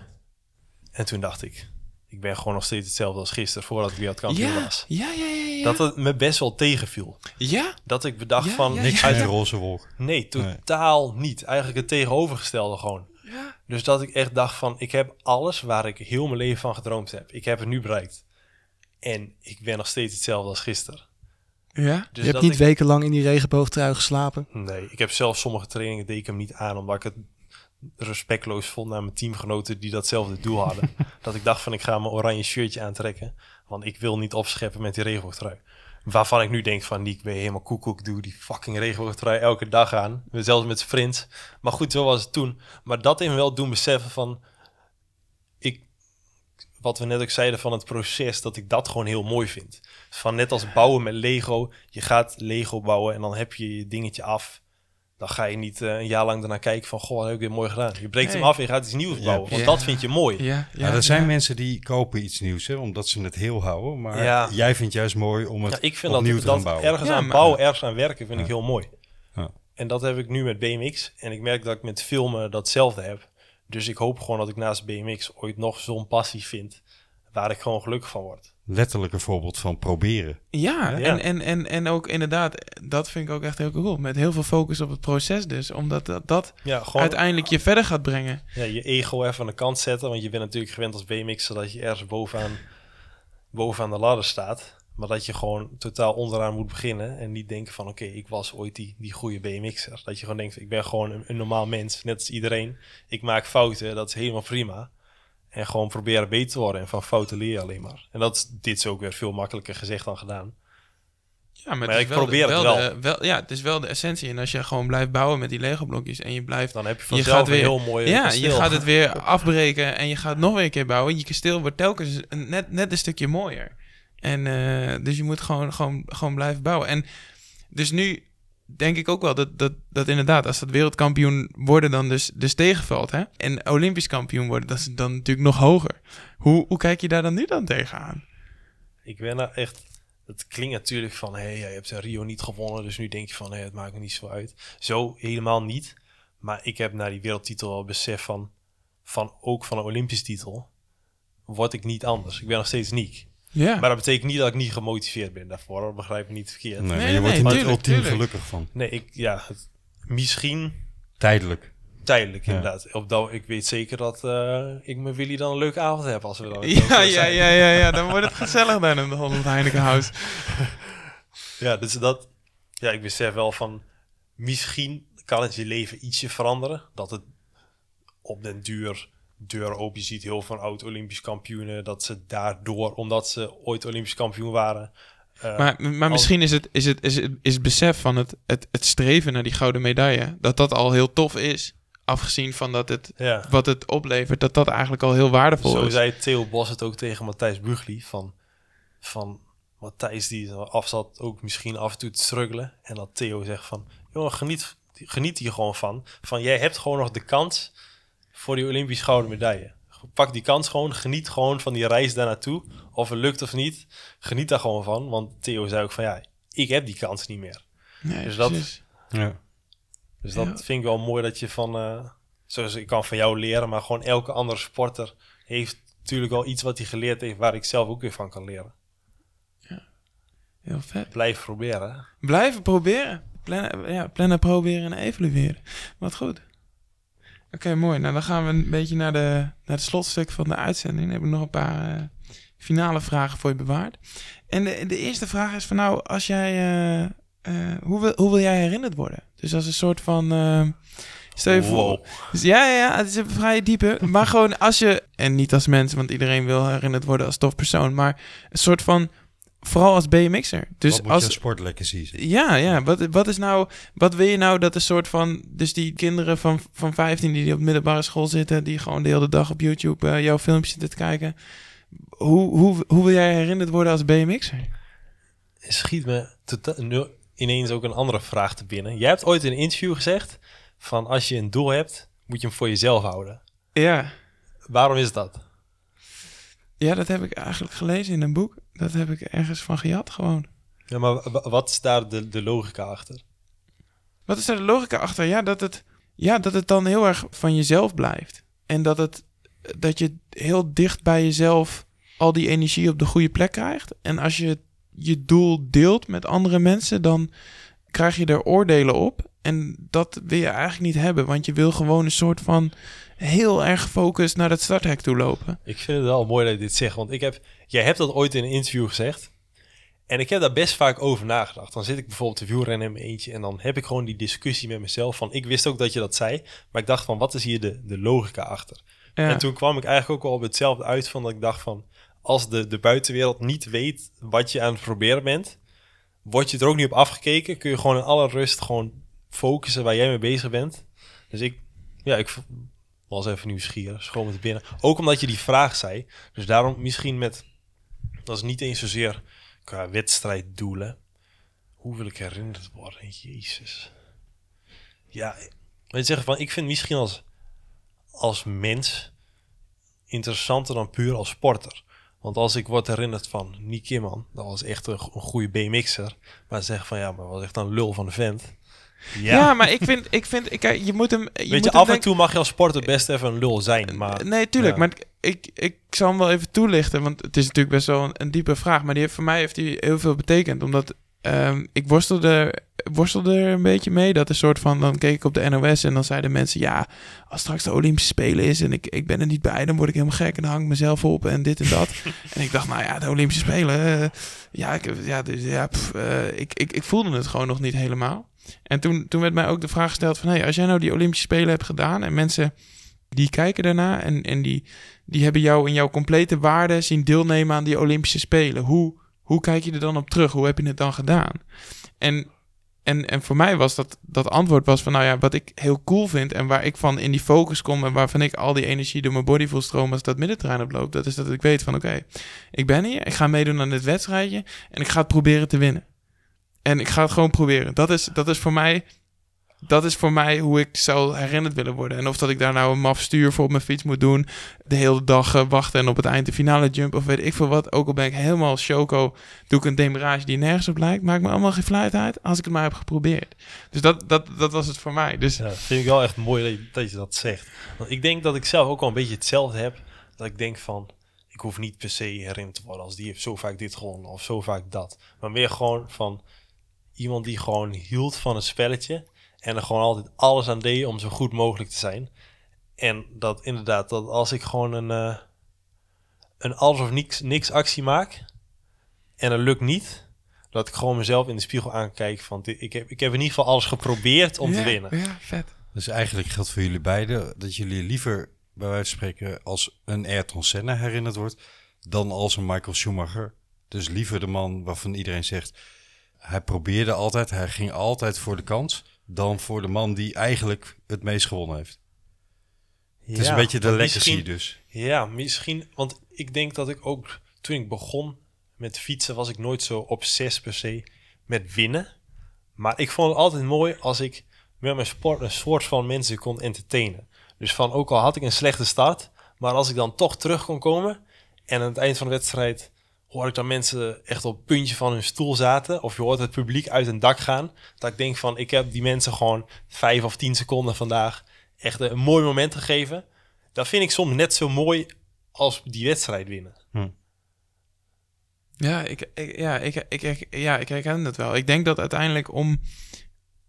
[SPEAKER 5] En toen dacht ik, ik ben gewoon nog steeds hetzelfde als gisteren voordat ik wereldkampioen
[SPEAKER 3] ja,
[SPEAKER 5] was.
[SPEAKER 3] ja, ja, ja, ja.
[SPEAKER 5] Dat het me best wel tegenviel.
[SPEAKER 3] ja?
[SPEAKER 5] Dat ik bedacht
[SPEAKER 3] Ja,
[SPEAKER 5] van,
[SPEAKER 3] ja,
[SPEAKER 1] Niks
[SPEAKER 3] ja.
[SPEAKER 1] met een roze wolk.
[SPEAKER 5] nee, totaal niet. Eigenlijk het tegenovergestelde gewoon.
[SPEAKER 3] Ja.
[SPEAKER 5] Dus dat ik echt dacht van, ik heb alles waar ik heel mijn leven van gedroomd heb. Ik heb het nu bereikt. En ik ben nog steeds hetzelfde als gisteren.
[SPEAKER 3] Ja?
[SPEAKER 5] Dus
[SPEAKER 4] je hebt niet
[SPEAKER 5] ik-
[SPEAKER 4] wekenlang in die regenboogtrui geslapen.
[SPEAKER 5] Nee, ik heb zelfs sommige trainingen deed ik hem niet aan, omdat ik het respectloos vond naar mijn teamgenoten die datzelfde doel hadden. (laughs) dat ik dacht van ik ga mijn oranje shirtje aantrekken, want ik wil niet opscheppen met die regenboogtrui. Waarvan ik nu denk van Niek, ben je helemaal koekoek, doe die fucking regenboogtrui elke dag aan. Zelfs met sprints. Maar goed, zo was het toen. Maar dat heeft me wel doen beseffen van, ik, wat we net ook zeiden van het proces, dat ik dat gewoon heel mooi vind. Van net als bouwen met Lego. Je gaat Lego bouwen en dan heb je je dingetje af. Dan ga je niet eh, een jaar lang daarna kijken van... Goh, dat heb ik weer mooi gedaan. Je breekt
[SPEAKER 3] Nee.
[SPEAKER 5] hem af en je gaat iets nieuws
[SPEAKER 1] Ja,
[SPEAKER 5] bouwen. Want
[SPEAKER 3] ja.
[SPEAKER 5] dat vind je mooi.
[SPEAKER 3] Ja,
[SPEAKER 1] Ja, er zijn mensen die kopen iets nieuws, hè, omdat ze het heel houden. Maar
[SPEAKER 5] Ja.
[SPEAKER 1] jij vindt juist mooi om het
[SPEAKER 5] Ja, ik vind
[SPEAKER 1] opnieuw
[SPEAKER 5] dat,
[SPEAKER 1] te gaan
[SPEAKER 5] dat
[SPEAKER 1] bouwen.
[SPEAKER 5] ergens
[SPEAKER 3] Ja,
[SPEAKER 5] aan
[SPEAKER 3] maar-
[SPEAKER 5] bouwen, ergens aan werken vind ik heel mooi.
[SPEAKER 1] Ja.
[SPEAKER 5] En dat heb ik nu met BMX. En ik merk dat ik met filmen datzelfde heb. Dus ik hoop gewoon dat ik naast BMX ooit nog zo'n passie vind... waar ik gewoon gelukkig van word.
[SPEAKER 1] Letterlijk een voorbeeld van proberen.
[SPEAKER 3] Ja,
[SPEAKER 5] Ja.
[SPEAKER 3] En, en, en, en ook inderdaad, dat vind ik ook echt heel cool. Met heel veel focus op het proces dus. Omdat dat, dat
[SPEAKER 5] Ja, gewoon
[SPEAKER 3] uiteindelijk je verder gaat brengen.
[SPEAKER 5] ja, je ego even aan de kant zetten. Want je bent natuurlijk gewend als BMX dat je ergens bovenaan, bovenaan de ladder staat. Maar dat je gewoon totaal onderaan moet beginnen. En niet denken van oké, ik was ooit die, die goede BMX'er. Dat je gewoon denkt, ik ben gewoon een, een normaal mens, net als iedereen. Ik maak fouten, dat is helemaal prima. En gewoon proberen beter te worden. En van fouten leer je alleen maar. En dat is, dit is ook weer veel makkelijker gezegd dan gedaan.
[SPEAKER 3] Ja, maar,
[SPEAKER 5] ik
[SPEAKER 3] wel
[SPEAKER 5] probeer
[SPEAKER 3] de,
[SPEAKER 5] het
[SPEAKER 3] wel.
[SPEAKER 5] wel.
[SPEAKER 3] De, wel. Ja, het is wel de essentie. En als je gewoon blijft bouwen met die Lego-blokjes en je blijft...
[SPEAKER 5] Dan heb je
[SPEAKER 3] Je
[SPEAKER 5] vanzelf
[SPEAKER 3] gaat weer-
[SPEAKER 5] heel mooi
[SPEAKER 3] ja,
[SPEAKER 5] kasteel.
[SPEAKER 3] je gaat het weer afbreken en je gaat nog weer een keer bouwen. Je kasteel wordt telkens net, net een stukje mooier. En eh, dus je moet gewoon, gewoon, gewoon blijven bouwen. En dus nu denk ik ook wel dat, dat, dat inderdaad, als dat wereldkampioen worden dan dus, dus tegenvalt. Hè? En Olympisch kampioen worden, dat is dan natuurlijk nog hoger. Hoe, hoe kijk je daar dan nu dan tegenaan?
[SPEAKER 5] Ik ben er echt. Het klinkt natuurlijk van, hé, hey, je hebt Rio niet gewonnen, dus nu denk je van, hé, het maakt me niet zo uit. Zo helemaal niet. Maar ik heb na die wereldtitel wel besef van, van ook van een Olympisch titel, word ik niet anders. Ik ben nog steeds Niek.
[SPEAKER 3] Ja,
[SPEAKER 5] Maar dat betekent niet dat ik niet gemotiveerd ben daarvoor. Dat begrijp ik niet verkeerd.
[SPEAKER 1] Nee,
[SPEAKER 5] Nee,
[SPEAKER 1] maar
[SPEAKER 3] nee,
[SPEAKER 1] je wordt er
[SPEAKER 3] nee,
[SPEAKER 1] niet
[SPEAKER 3] tuurlijk,
[SPEAKER 1] ultiem
[SPEAKER 3] tuurlijk.
[SPEAKER 1] gelukkig van.
[SPEAKER 5] ik, ja, het, misschien
[SPEAKER 1] Tijdelijk.
[SPEAKER 5] tijdelijk
[SPEAKER 1] Ja.
[SPEAKER 5] inderdaad. Op dat, ik weet zeker dat eh, ik met Willy dan een leuke avond heb als we dan (laughs)
[SPEAKER 3] ja, ja, ja, ja, ja, dan (laughs) wordt het gezellig dan in de Holland Heineken House. (laughs)
[SPEAKER 5] Ja, dus dat. Ja, ik besef wel van. Misschien kan het je leven ietsje veranderen. Dat het op den duur deur open. Je ziet heel veel oud-Olympisch kampioenen. Dat ze daardoor, omdat ze ooit Olympisch kampioen waren. eh,
[SPEAKER 3] Maar, maar misschien is het, is het, is het, is het besef van het, het, het streven naar die gouden medaille, dat dat al heel tof is. Afgezien van dat het,
[SPEAKER 5] ja.
[SPEAKER 3] wat het oplevert, dat dat eigenlijk al heel waardevol
[SPEAKER 5] Zo
[SPEAKER 3] is.
[SPEAKER 5] zei Theo Bos het ook tegen Matthijs Bugli. Van, van Matthijs die af zat ook misschien af en toe te struggelen. En dat Theo zegt van... Jongen, geniet, geniet hier gewoon van. Van jij hebt gewoon nog de kans voor die Olympisch gouden medaille. pak die kans gewoon. Geniet gewoon van die reis daar naartoe. Of het lukt of niet, geniet daar gewoon van. Want Theo zei ook van ja, ik heb die kans niet meer.
[SPEAKER 3] Nee,
[SPEAKER 5] Dus dat-
[SPEAKER 3] precies.
[SPEAKER 1] Ja.
[SPEAKER 5] Dus dat
[SPEAKER 3] Ja.
[SPEAKER 5] vind ik wel mooi dat je van, eh, zoals ik kan van jou leren, maar gewoon elke andere sporter heeft natuurlijk wel iets wat hij geleerd heeft waar ik zelf ook weer van kan leren.
[SPEAKER 3] Heel vet.
[SPEAKER 5] Blijf proberen.
[SPEAKER 3] Blijven proberen. Plannen, ja, plannen, proberen en evalueren. Wat goed. Oké, mooi. Nou, dan gaan we een beetje naar, de, naar het slotstuk van de uitzending. Dan heb ik nog een paar eh, finale vragen voor je bewaard. En de, de eerste vraag is van nou, als jij... eh, eh, hoe, wil, hoe wil jij herinnerd worden? Dus als een soort van... stel je voor... Dus ja, ja, ja, het is een vrij diepe. Maar gewoon als je, en niet als mens, want iedereen wil herinnerd worden als tof persoon, maar een soort van, vooral als BMX'er. Dus
[SPEAKER 1] Wat moet
[SPEAKER 3] als,
[SPEAKER 1] je sportlegacy zijn?
[SPEAKER 3] ja, ja, wat, wat is nou, wat wil je nou dat een soort van, dus die kinderen van, van 15 die op middelbare school zitten, die gewoon de hele dag op YouTube eh, jouw filmpjes zitten te kijken. Hoe, hoe, hoe wil jij herinnerd worden als BMX'er?
[SPEAKER 5] Schiet me tota- nu ineens ook een andere vraag te binnen. Jij hebt ooit in een interview gezegd van als je een doel hebt, moet je hem voor jezelf houden.
[SPEAKER 3] Ja.
[SPEAKER 5] Waarom is dat?
[SPEAKER 3] ja, dat heb ik eigenlijk gelezen in een boek. Dat heb ik ergens van gejat gewoon.
[SPEAKER 5] Ja, maar wa- wat is daar de, de logica achter?
[SPEAKER 3] Wat is daar de logica achter? Ja, dat het, ja, dat het dan heel erg van jezelf blijft. En dat, het, dat je heel dicht bij jezelf al die energie op de goede plek krijgt. En als je je doel deelt met andere mensen, dan krijg je er oordelen op. En dat wil je eigenlijk niet hebben, want je wil gewoon een soort van heel erg gefocust naar het starthek toe lopen.
[SPEAKER 5] Ik vind het wel mooi dat je dit zegt, want ik heb, jij hebt dat ooit in een interview gezegd. En ik heb daar best vaak over nagedacht. Dan zit ik bijvoorbeeld te wielrennen in mijn eentje en dan heb ik gewoon die discussie met mezelf van, ik wist ook dat je dat zei, maar ik dacht van, wat is hier de, de logica achter?
[SPEAKER 3] Ja.
[SPEAKER 5] En toen kwam ik eigenlijk ook wel op hetzelfde uit van dat ik dacht van, als de, de buitenwereld niet weet wat je aan het proberen bent, word je er ook niet op afgekeken, kun je gewoon in alle rust gewoon focussen waar jij mee bezig bent. Dus ik, ja, ik was even nieuwsgierig, schoon met binnen. Ook omdat je die vraag zei. Dus daarom misschien met, dat is niet eens zozeer qua wedstrijddoelen. Hoe wil ik herinnerd worden? Jezus. Ja, weet zeggen van, ik vind misschien als, als mens interessanter dan puur als sporter. Want als ik word herinnerd van Nick dat was echt een, een goede BMX'er. Maar ze zeggen van ja, maar was echt een lul van de vent.
[SPEAKER 3] Ja. maar ik vind, ik vind ik, je moet hem. Je
[SPEAKER 5] Weet
[SPEAKER 3] moet
[SPEAKER 5] je,
[SPEAKER 3] hem
[SPEAKER 5] af en toe mag je als sporter best even een lul zijn. Maar
[SPEAKER 3] Nee, tuurlijk.
[SPEAKER 5] ja.
[SPEAKER 3] Maar ik, ik zal hem wel even toelichten. Want het is natuurlijk best wel een, een diepe vraag. Maar die heeft, voor mij heeft hij heel veel betekend. Omdat ehm, ik worstelde, worstelde er een beetje mee. Dat een soort van... Dan keek ik op de NOS en dan zeiden mensen... Ja, als straks de Olympische Spelen is en ik, ik ben er niet bij... dan word ik helemaal gek en dan hang ik mezelf op en dit en dat. (laughs) en ik dacht, nou ja, de Olympische Spelen... eh, ja, ik, ja, dus, ja pff, eh, ik, ik, ik voelde het gewoon nog niet helemaal. En toen, toen werd mij ook de vraag gesteld van... Hey, als jij nou die Olympische Spelen hebt gedaan... en mensen die kijken daarna... en, en die, die hebben jou in jouw complete waarde zien deelnemen aan die Olympische Spelen. Hoe, hoe kijk je er dan op terug? Hoe heb je het dan gedaan? En, en, en voor mij was dat, dat antwoord was van... nou ja, wat ik heel cool vind... en waar ik van in die focus kom... en waarvan ik al die energie door mijn body voel stromen... als dat middenterrein oploopt... dat is dat ik weet van oké, ik ben hier... ik ga meedoen aan dit wedstrijdje... en ik ga het proberen te winnen. En ik ga het gewoon proberen. Dat is, dat is voor mij... Dat is voor mij hoe ik zou herinnerd willen worden. En of dat ik daar nou een maf stuur voor op mijn fiets moet doen. De hele dag eh, wachten en op het eind de finale jump of weet ik veel wat. Ook al ben ik helemaal choco, doe ik een demarage die nergens op lijkt. Maakt me allemaal geen fluit uit als ik het maar heb geprobeerd. Dus dat, dat, dat was het voor mij. Dus
[SPEAKER 5] vind ik wel echt mooi dat je, dat zegt. Want ik denk dat ik zelf ook wel een beetje hetzelfde heb. Dat ik denk van, ik hoef niet per se herinnerd te worden als die heeft zo vaak dit gewonnen of zo vaak dat. Maar meer gewoon van iemand die gewoon hield van het spelletje en er gewoon altijd alles aan deed om zo goed mogelijk te zijn. En dat inderdaad, dat als ik gewoon een, eh, een alles of niks, niks actie maak en het lukt niet, dat ik gewoon mezelf in de spiegel aankijk van, dit- ik heb, ik heb in ieder geval alles geprobeerd om
[SPEAKER 3] ja,
[SPEAKER 5] te winnen.
[SPEAKER 3] Ja, vet.
[SPEAKER 1] Dus eigenlijk geldt voor jullie beiden dat jullie liever bij wijze van spreken als een Ayrton Senna herinnerd wordt dan als een Michael Schumacher. Dus liever de man waarvan iedereen zegt hij probeerde altijd, hij ging altijd voor de kans, dan voor de man die eigenlijk het meest gewonnen heeft. Het is
[SPEAKER 5] Ja,
[SPEAKER 1] een beetje de legacy dus.
[SPEAKER 5] Ja, misschien. Want ik denk dat ik ook toen ik begon met fietsen, was ik nooit zo obsessief per se met winnen. Maar ik vond het altijd mooi als ik met mijn sport een soort van mensen kon entertainen. Dus van ook al had ik een slechte start, Maar als ik dan toch terug kon komen en aan het eind van de wedstrijd hoor ik dan mensen echt op het puntje van hun stoel zaten. Of je hoort het publiek uit een dak gaan. Dat ik denk van, ik heb die mensen gewoon vijf of tien seconden vandaag echt een mooi moment gegeven. Dat vind ik soms net zo mooi als die wedstrijd winnen.
[SPEAKER 3] Ja, ik, ja, ik, ik, ik, ja, ik herken dat wel. Ik denk dat uiteindelijk om,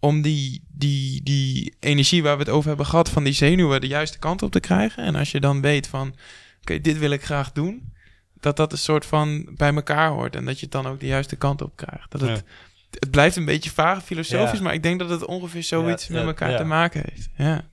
[SPEAKER 3] om die, die, die energie waar we het over hebben gehad, van die zenuwen de juiste kant op te krijgen. En als je dan weet van, oké, dit wil ik graag doen. Dat dat een soort van bij elkaar hoort. En dat je het dan ook de juiste kant op krijgt. Dat het, het blijft een beetje vaag filosofisch,
[SPEAKER 5] Ja.
[SPEAKER 3] maar ik denk dat het ongeveer zoiets
[SPEAKER 5] Ja,
[SPEAKER 3] met
[SPEAKER 5] ja,
[SPEAKER 3] elkaar
[SPEAKER 5] ja.
[SPEAKER 3] te maken heeft. Ja.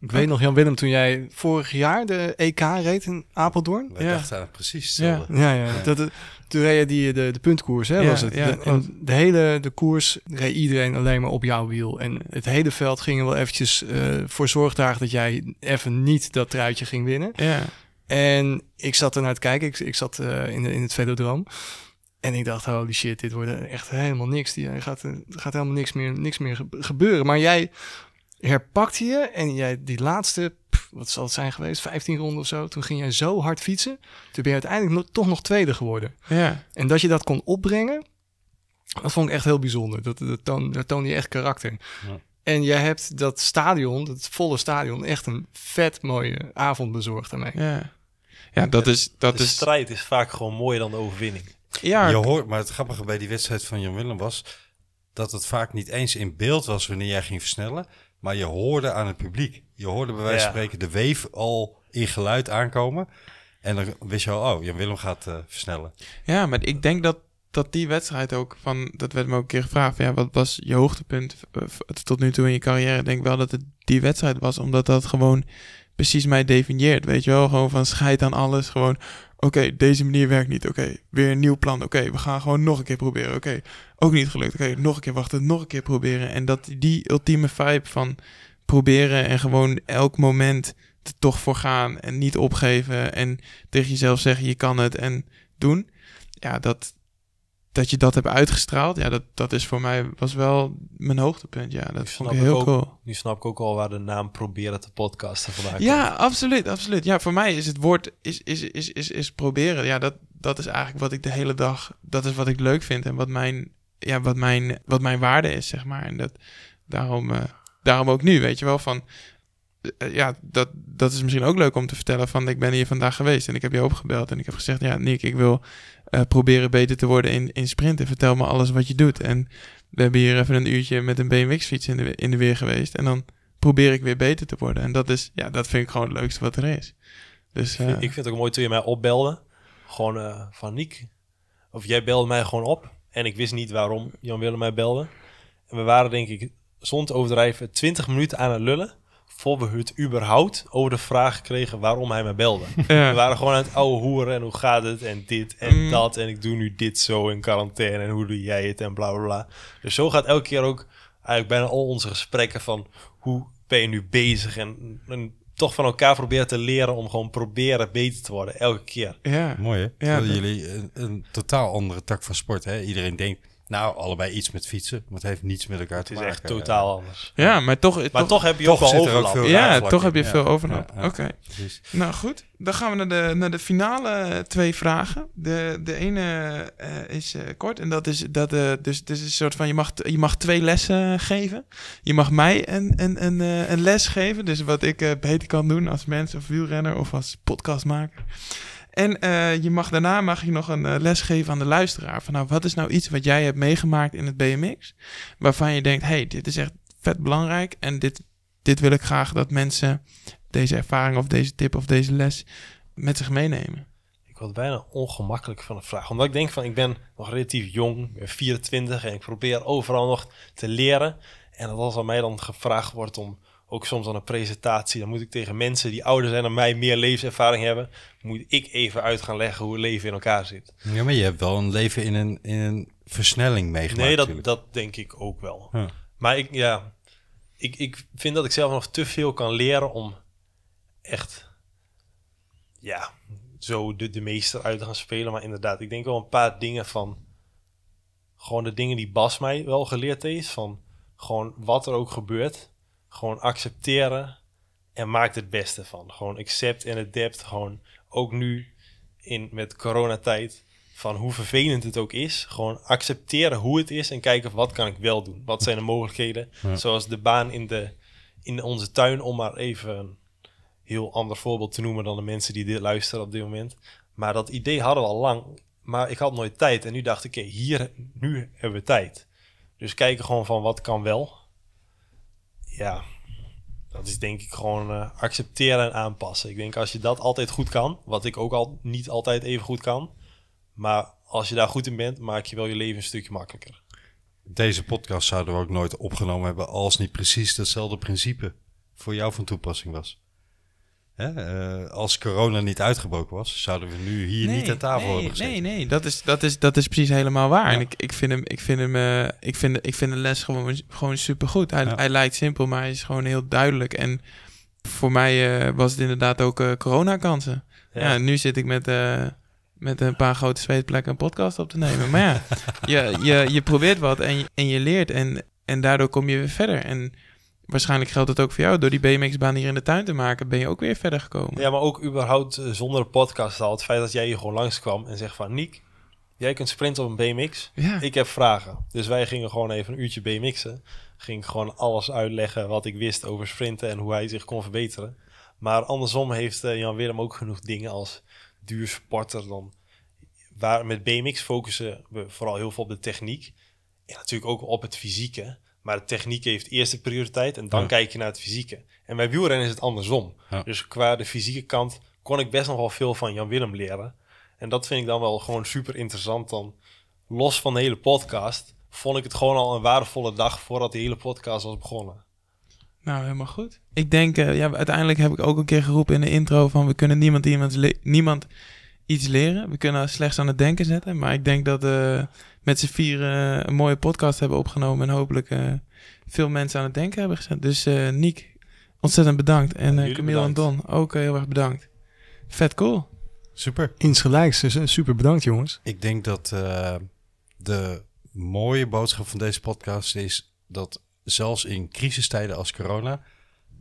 [SPEAKER 4] Ik weet nog, Jan-Willem, toen jij vorig jaar de EK reed in Apeldoorn.
[SPEAKER 1] Wij
[SPEAKER 3] Ja.
[SPEAKER 1] dachten aan precies hetzelfde.
[SPEAKER 4] Ja, ja. Dat, toen reed je die, de, de puntkoers, hè,
[SPEAKER 3] Ja,
[SPEAKER 4] was het.
[SPEAKER 3] ja,
[SPEAKER 4] de, de hele de koers reed iedereen alleen maar op jouw wiel. En het hele veld ging er wel eventjes eh, voor zorg dragen dat jij even niet dat truitje ging winnen.
[SPEAKER 3] Ja.
[SPEAKER 4] En ik zat er naar te kijken. Ik, ik zat eh, in, de, in het velodroom. En ik dacht, holy shit, dit wordt echt helemaal niks. Die, er, gaat, er gaat helemaal niks meer, niks meer ge- gebeuren. Maar jij herpakte je en jij die laatste, pff, wat zal het zijn geweest, 15 ronden of zo. Toen ging jij zo hard fietsen. Toen ben je uiteindelijk nog, toch nog tweede geworden.
[SPEAKER 3] Ja.
[SPEAKER 4] En dat je dat kon opbrengen, dat vond ik echt heel bijzonder. Dat, dat, toon, dat toonde je echt karakter.
[SPEAKER 1] Ja.
[SPEAKER 4] En jij hebt dat stadion, dat volle stadion, echt een vet mooie avond bezorgd daarmee.
[SPEAKER 3] Ja. Ja, dat is... Dat
[SPEAKER 5] de
[SPEAKER 3] is
[SPEAKER 5] strijd is vaak gewoon mooier dan de overwinning.
[SPEAKER 3] ja,
[SPEAKER 1] Je hoort, maar het grappige bij die wedstrijd van Jan Willem was dat het vaak niet eens in beeld was wanneer jij ging versnellen, maar je hoorde aan het publiek. Je hoorde bij wijze van
[SPEAKER 5] Ja.
[SPEAKER 1] spreken de weef al in geluid aankomen. En dan wist je al, oh, Jan Willem gaat eh, versnellen.
[SPEAKER 3] Ja, maar ik denk dat, dat die wedstrijd ook van, dat werd me ook een keer gevraagd, van, ja, wat was je hoogtepunt eh, tot nu toe in je carrière? Ik denk wel dat het die wedstrijd was, omdat dat gewoon precies mij definieert, weet je wel? Gewoon van scheid aan alles, gewoon, oké, deze manier werkt niet, oké, weer een nieuw plan, oké, we gaan gewoon nog een keer proberen, oké, ook niet gelukt, oké, nog een keer wachten, nog een keer proberen. En dat die ultieme vibe van proberen en gewoon elk moment er toch voor gaan en niet opgeven en tegen jezelf zeggen, je kan het en doen ja, dat, dat je dat hebt uitgestraald, ja, dat, dat is voor mij was wel mijn hoogtepunt. Ja, dat vond ik heel
[SPEAKER 5] ook-
[SPEAKER 3] cool.
[SPEAKER 5] Nu snap ik ook al waar de naam proberen te podcasten vandaan
[SPEAKER 3] Ja,
[SPEAKER 5] komt.
[SPEAKER 3] absoluut, absoluut. Ja, voor mij is het woord is, is, is, is, is proberen. Ja, dat, dat is eigenlijk wat ik de hele dag, dat is wat ik leuk vind en wat mijn, ja, wat mijn, wat mijn waarde is, zeg maar. En dat, daarom, eh, daarom ook nu, weet je wel, van, ja, dat, dat is misschien ook leuk om te vertellen van, ik ben hier vandaag geweest en ik heb je opgebeld en ik heb gezegd, ja, Nick, ik wil eh, proberen beter te worden in, in sprinten. Vertel me alles wat je doet. En we hebben hier even een uurtje met een BMX-fiets in de, in de weer geweest en dan probeer ik weer beter te worden. En dat is, ja, dat vind ik gewoon het leukste wat er is. Dus,
[SPEAKER 5] Ik vind-
[SPEAKER 3] eh,
[SPEAKER 5] Ik vind het ook mooi toen je mij opbelde. Gewoon eh, van Niek. Of jij belde mij gewoon op. En ik wist niet waarom Jan Willem mij belde. En we waren denk ik, zonder te overdrijven, 20 minuten aan het lullen. Voor we het überhaupt over de vraag kregen waarom hij mij belde.
[SPEAKER 3] ja.
[SPEAKER 5] We waren gewoon aan het ouwe hoeren en hoe gaat het en dit en
[SPEAKER 3] Mm.
[SPEAKER 5] dat. En ik doe nu dit zo in quarantaine en hoe doe jij het en bla bla bla. Dus zo gaat elke keer ook eigenlijk bijna al onze gesprekken van hoe ben je nu bezig. En, en toch van elkaar proberen te leren om gewoon proberen beter te worden elke keer.
[SPEAKER 3] ja.
[SPEAKER 1] Mooi hè?
[SPEAKER 3] Ja, dat-
[SPEAKER 1] jullie een, een totaal andere tak van sport hè? Iedereen denkt, nou, allebei iets met fietsen, maar het heeft niets met elkaar
[SPEAKER 5] Het
[SPEAKER 1] te
[SPEAKER 5] is
[SPEAKER 1] maken.
[SPEAKER 5] echt totaal anders.
[SPEAKER 3] Ja, maar toch...
[SPEAKER 5] Maar
[SPEAKER 3] toch,
[SPEAKER 5] toch heb je
[SPEAKER 1] toch
[SPEAKER 5] ook wel
[SPEAKER 1] er ook
[SPEAKER 5] overlap.
[SPEAKER 1] veel-
[SPEAKER 3] ja, toch heb je
[SPEAKER 1] Ja.
[SPEAKER 3] veel overlap.
[SPEAKER 1] Ja, ja.
[SPEAKER 3] Oké.
[SPEAKER 1] Precies.
[SPEAKER 3] Nou goed, dan gaan we naar de, naar de finale twee vragen. De, de ene eh, is eh, kort en dat is dat eh dus, dus is een soort van je mag, je mag twee lessen geven. Je mag mij een, een, een, eh, een les geven, dus wat ik eh, beter kan doen als mens of wielrenner of als podcastmaker. En eh, je mag daarna mag je nog een eh, les geven aan de luisteraar. Van nou, wat is nou iets wat jij hebt meegemaakt in het BMX, waarvan je denkt, hey, dit is echt vet belangrijk en dit, dit wil ik graag dat mensen deze ervaring of deze tip of deze les met zich meenemen.
[SPEAKER 5] Ik word bijna ongemakkelijk van de vraag. Omdat ik denk van, ik ben nog relatief jong, ik ben 24 en ik probeer overal nog te leren. En als aan mij dan gevraagd wordt om, ook soms aan een presentatie, dan moet ik tegen mensen die ouder zijn dan mij, meer levenservaring hebben, moet ik even uit gaan leggen hoe het leven in elkaar zit.
[SPEAKER 1] Ja, maar je hebt wel een leven in een, in een versnelling meegemaakt
[SPEAKER 5] Nee, dat,
[SPEAKER 1] natuurlijk.
[SPEAKER 5] dat denk ik ook wel.
[SPEAKER 1] Ja.
[SPEAKER 5] Maar ik, ja, ik, ik vind dat ik zelf nog te veel kan leren om echt, ja, zo de, de meester uit te gaan spelen. Maar inderdaad, ik denk wel een paar dingen van, gewoon de dingen die Bas mij wel geleerd heeft. Van gewoon wat er ook gebeurt, gewoon accepteren En maak het beste van. Gewoon accept en adapt. Gewoon ook nu in, met coronatijd. Van hoe vervelend het ook is. Gewoon accepteren hoe het is. En kijken wat kan ik wel doen. Wat zijn de mogelijkheden. (laughs)
[SPEAKER 1] Ja.
[SPEAKER 5] Zoals de baan in, de, in onze tuin. Om maar even een heel ander voorbeeld te noemen dan de mensen die dit luisteren op dit moment. Maar dat idee hadden we al lang. Maar ik had nooit tijd. En nu dacht ik, oké, hier, nu hebben we tijd. Dus kijken gewoon van wat kan wel. Ja, dat is denk ik gewoon eh, accepteren en aanpassen. Ik denk als je dat altijd goed kan, wat ik ook al niet altijd even goed kan. Maar als je daar goed in bent, maak je wel je leven een stukje makkelijker.
[SPEAKER 1] Deze podcast zouden we ook nooit opgenomen hebben als niet precies datzelfde principe voor jou van toepassing was. Hè? eh, als corona niet uitgebroken was, zouden we nu hier niet aan tafel
[SPEAKER 3] nee,
[SPEAKER 1] hebben gezeten.
[SPEAKER 3] Nee, nee, dat is, dat is, dat is precies helemaal waar.
[SPEAKER 1] Ja.
[SPEAKER 3] En ik, ik vind hem, ik vind hem, eh, ik vind, ik vind de les gewoon, gewoon supergoed. Hij,
[SPEAKER 1] Ja.
[SPEAKER 3] hij lijkt simpel, maar hij is gewoon heel duidelijk. En voor mij eh, was het inderdaad ook coronakansen. Ja. nu zit ik met, eh, met een paar grote zweetplekken een podcast op te nemen. Maar ja, je, je, je probeert wat en je, en je leert en, en daardoor kom je weer verder. En waarschijnlijk geldt het ook voor jou. Door die BMX-baan hier in de tuin te maken, ben je ook weer verder gekomen.
[SPEAKER 5] Ja, maar ook überhaupt eh, zonder de podcast al. Het feit dat jij hier gewoon langskwam en zegt van... Niek, jij kunt sprinten op een BMX.
[SPEAKER 3] Ja.
[SPEAKER 5] Ik heb vragen. Dus wij gingen gewoon even een uurtje BMX'en. Ging gewoon alles uitleggen wat ik wist over sprinten en hoe hij zich kon verbeteren. Maar andersom heeft eh, Jan Willem ook genoeg dingen als duursporter dan. Waar met BMX focussen we vooral heel veel op de techniek. En natuurlijk ook op het fysieke. Maar de techniek heeft eerste prioriteit en dan
[SPEAKER 1] Ja.
[SPEAKER 5] kijk je naar het fysieke. En bij wielrennen is het andersom.
[SPEAKER 1] Ja.
[SPEAKER 5] Dus qua de fysieke kant kon ik best nog wel veel van Jan Willem leren. En dat vind ik dan wel gewoon super interessant. Dan los van de hele podcast vond ik het gewoon al een waardevolle dag voordat de hele podcast was begonnen.
[SPEAKER 3] Nou, helemaal goed. Ik denk, eh, ja, uiteindelijk heb ik ook een keer geroepen in de intro van we kunnen niemand, iemand niemand iets leren. We kunnen slechts aan het denken zetten. Maar ik denk dat we met z'n vieren een mooie podcast hebben opgenomen en hopelijk eh, veel mensen aan het denken hebben gezet. Dus eh Niek, ontzettend bedankt. En eh Camille en. Don, ook eh, heel erg bedankt. Vet cool.
[SPEAKER 1] Super.
[SPEAKER 4] Insgelijks, dus eh, super bedankt jongens.
[SPEAKER 1] Ik denk dat eh, de mooie boodschap van deze podcast is dat zelfs in crisistijden als corona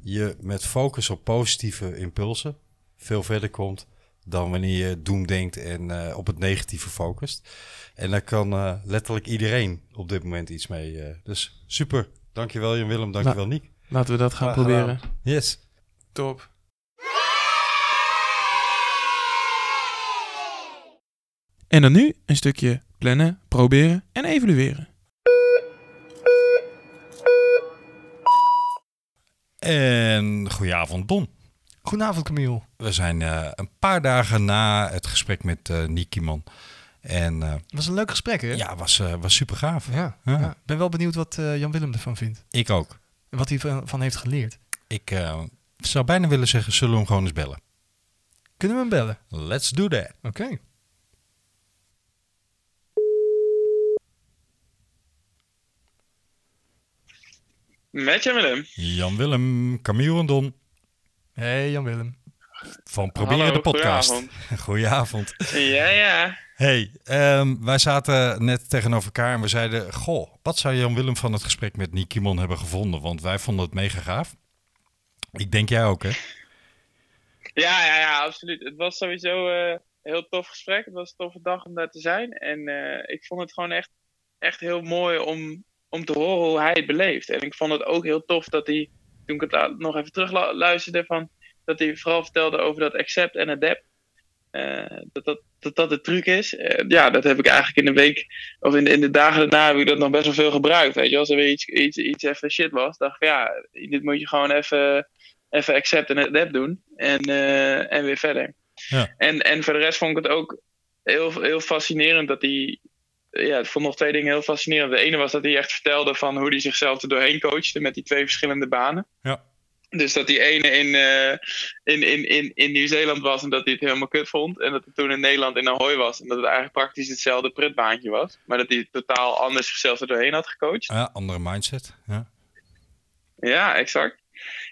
[SPEAKER 1] je met focus op positieve impulsen veel verder komt dan wanneer je doen denkt en eh, op het negatieve focust. En daar kan eh, letterlijk iedereen op dit moment iets mee. eh. dus super. Dankjewel Jan Willem, dankjewel Niek.
[SPEAKER 3] Laten we dat gaan
[SPEAKER 5] Graag gedaan.
[SPEAKER 3] proberen.
[SPEAKER 1] Yes.
[SPEAKER 3] Top. En dan nu een stukje plannen, proberen en evalueren.
[SPEAKER 1] En goedenavond Don.
[SPEAKER 4] Goedenavond Camille.
[SPEAKER 1] We zijn eh, een paar dagen na het gesprek met eh Niek Kieman. En eh,
[SPEAKER 4] Het was een leuk gesprek hè?
[SPEAKER 1] ja, was, eh, was super gaaf.
[SPEAKER 4] Ja,
[SPEAKER 1] Ja.
[SPEAKER 4] ja. Ik ben wel benieuwd wat eh, Jan Willem ervan vindt.
[SPEAKER 1] Ik ook.
[SPEAKER 4] En wat hij van, heeft geleerd.
[SPEAKER 1] Ik eh, zou bijna willen zeggen, zullen we hem gewoon eens bellen?
[SPEAKER 4] Kunnen we hem bellen?
[SPEAKER 1] Let's do that.
[SPEAKER 4] Oké.
[SPEAKER 6] Met je Willem.
[SPEAKER 1] Jan Willem, Camille en Don
[SPEAKER 4] Hey Jan Willem.
[SPEAKER 1] van Proberen
[SPEAKER 6] Hallo,
[SPEAKER 1] de podcast.
[SPEAKER 6] goedenavond. (laughs)
[SPEAKER 1] Goedenavond.
[SPEAKER 6] Ja, ja.
[SPEAKER 1] Hey, ehm, wij zaten net tegenover elkaar en we zeiden... Goh, wat zou Jan Willem van het gesprek met Kieman hebben gevonden? Want wij vonden het mega gaaf. Ik denk jij ook, hè?
[SPEAKER 6] Ja, ja, ja, absoluut. Het was sowieso eh, een heel tof gesprek. Het was een toffe dag om daar te zijn. En eh, ik vond het gewoon echt, echt heel mooi om, om te horen hoe hij het beleeft. En ik vond het ook heel tof dat hij, toen ik het nog even terug la- luisterde, van, dat hij vooral vertelde over dat accept en adapt. Eh, dat, dat, dat dat de truc is. Eh, ja, dat heb ik eigenlijk in de week, of in de, in de dagen daarna, heb ik dat nog best wel veel gebruikt. Weet je, als er weer iets, iets, iets even shit was, dacht ik, ja, dit moet je gewoon even, even accept en adapt doen. En, eh, en weer verder.
[SPEAKER 1] Ja.
[SPEAKER 6] En, en voor de rest vond ik het ook heel, heel fascinerend dat hij. Ja, ik vond nog twee dingen heel fascinerend. De ene was dat hij echt vertelde van hoe hij zichzelf er doorheen coachte met die twee verschillende banen.
[SPEAKER 1] Ja.
[SPEAKER 6] Dus dat die ene in, eh, in, in, in, in Nieuw-Zeeland was en dat hij het helemaal kut vond. En dat het toen in Nederland in Ahoy was. En dat het eigenlijk praktisch hetzelfde prutbaantje was. Maar dat hij totaal anders zichzelf er doorheen had gecoacht.
[SPEAKER 1] Ja, andere mindset. Ja.
[SPEAKER 6] Ja, exact.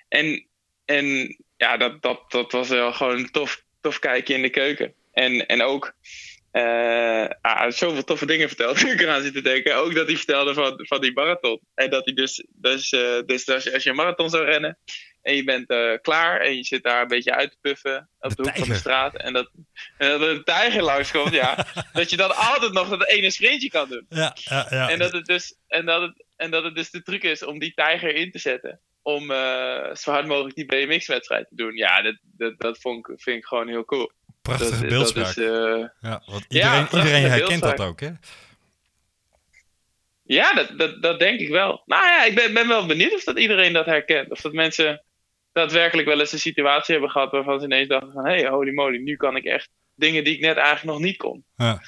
[SPEAKER 6] En, en ja, dat, dat, dat was wel gewoon een tof, tof kijkje in de keuken. En, en ook
[SPEAKER 3] eh ah, zoveel toffe dingen verteld. (laughs) Ik eraan zit te denken. Ook dat hij vertelde van, van die marathon. En dat hij dus, dus, eh, dus als, je, als je een marathon zou rennen. En je bent eh, klaar. En je zit daar een beetje uit te puffen. Op de,
[SPEAKER 1] De
[SPEAKER 3] hoek van de straat. En dat, en dat er een tijger langskomt. ja. (laughs) Dat je dan altijd nog dat ene sprintje kan doen.
[SPEAKER 1] Ja, ja, ja.
[SPEAKER 3] En dat het dus, en dat het, en dat het dus de truc is om die tijger in te zetten. Om zo hard mogelijk die BMX-wedstrijd te doen. Ja, dat, dat, dat vond ik, vind ik gewoon heel cool.
[SPEAKER 1] Prachtige
[SPEAKER 3] dat,
[SPEAKER 1] beeldspraak.
[SPEAKER 3] Dat is, eh,
[SPEAKER 1] ja, want iedereen, iedereen herkent dat ook, hè?
[SPEAKER 3] ja, dat, dat, dat denk ik wel. Nou ja, ik ben, ben wel benieuwd of dat iedereen dat herkent. Of dat mensen daadwerkelijk wel eens een situatie hebben gehad waarvan ze ineens dachten van... Hé, hey, holy moly, nu kan ik echt dingen die ik net eigenlijk nog niet kon.
[SPEAKER 1] Ja.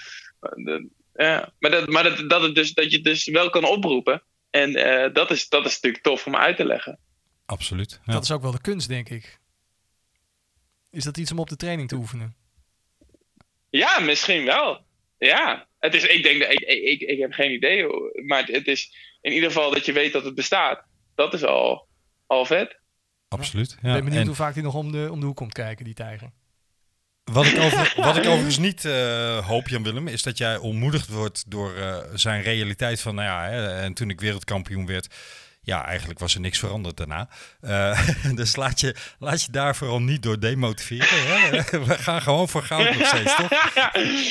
[SPEAKER 3] Ja. Maar, dat, maar dat, dat, het dus, dat je het dus wel kan oproepen. En eh, dat, is, dat is natuurlijk tof om uit te leggen.
[SPEAKER 1] Absoluut. Ja.
[SPEAKER 4] Dat is ook wel de kunst, denk ik. Is dat iets om op de training te oefenen?
[SPEAKER 3] Ja, misschien wel. Ja, het is, ik denk dat ik, ik, ik, ik heb geen idee. Maar het, het is in ieder geval dat je weet dat het bestaat. Dat is al, al vet.
[SPEAKER 1] Absoluut.
[SPEAKER 4] Ik
[SPEAKER 1] Ja.
[SPEAKER 4] ben benieuwd
[SPEAKER 1] En
[SPEAKER 4] hoe vaak hij nog om de, om de hoek komt kijken, die tijger.
[SPEAKER 1] wat, ik over, (laughs) wat ik overigens niet eh, hoop, Jan Willem, is dat jij ontmoedigd wordt door eh, zijn realiteit van, nou ja, hè, en toen ik wereldkampioen werd, ja, eigenlijk was er niks veranderd daarna. Eh, (laughs) dus laat je, laat je daar vooral niet door demotiveren. Hè? (laughs) We gaan gewoon voor goud nog steeds, toch?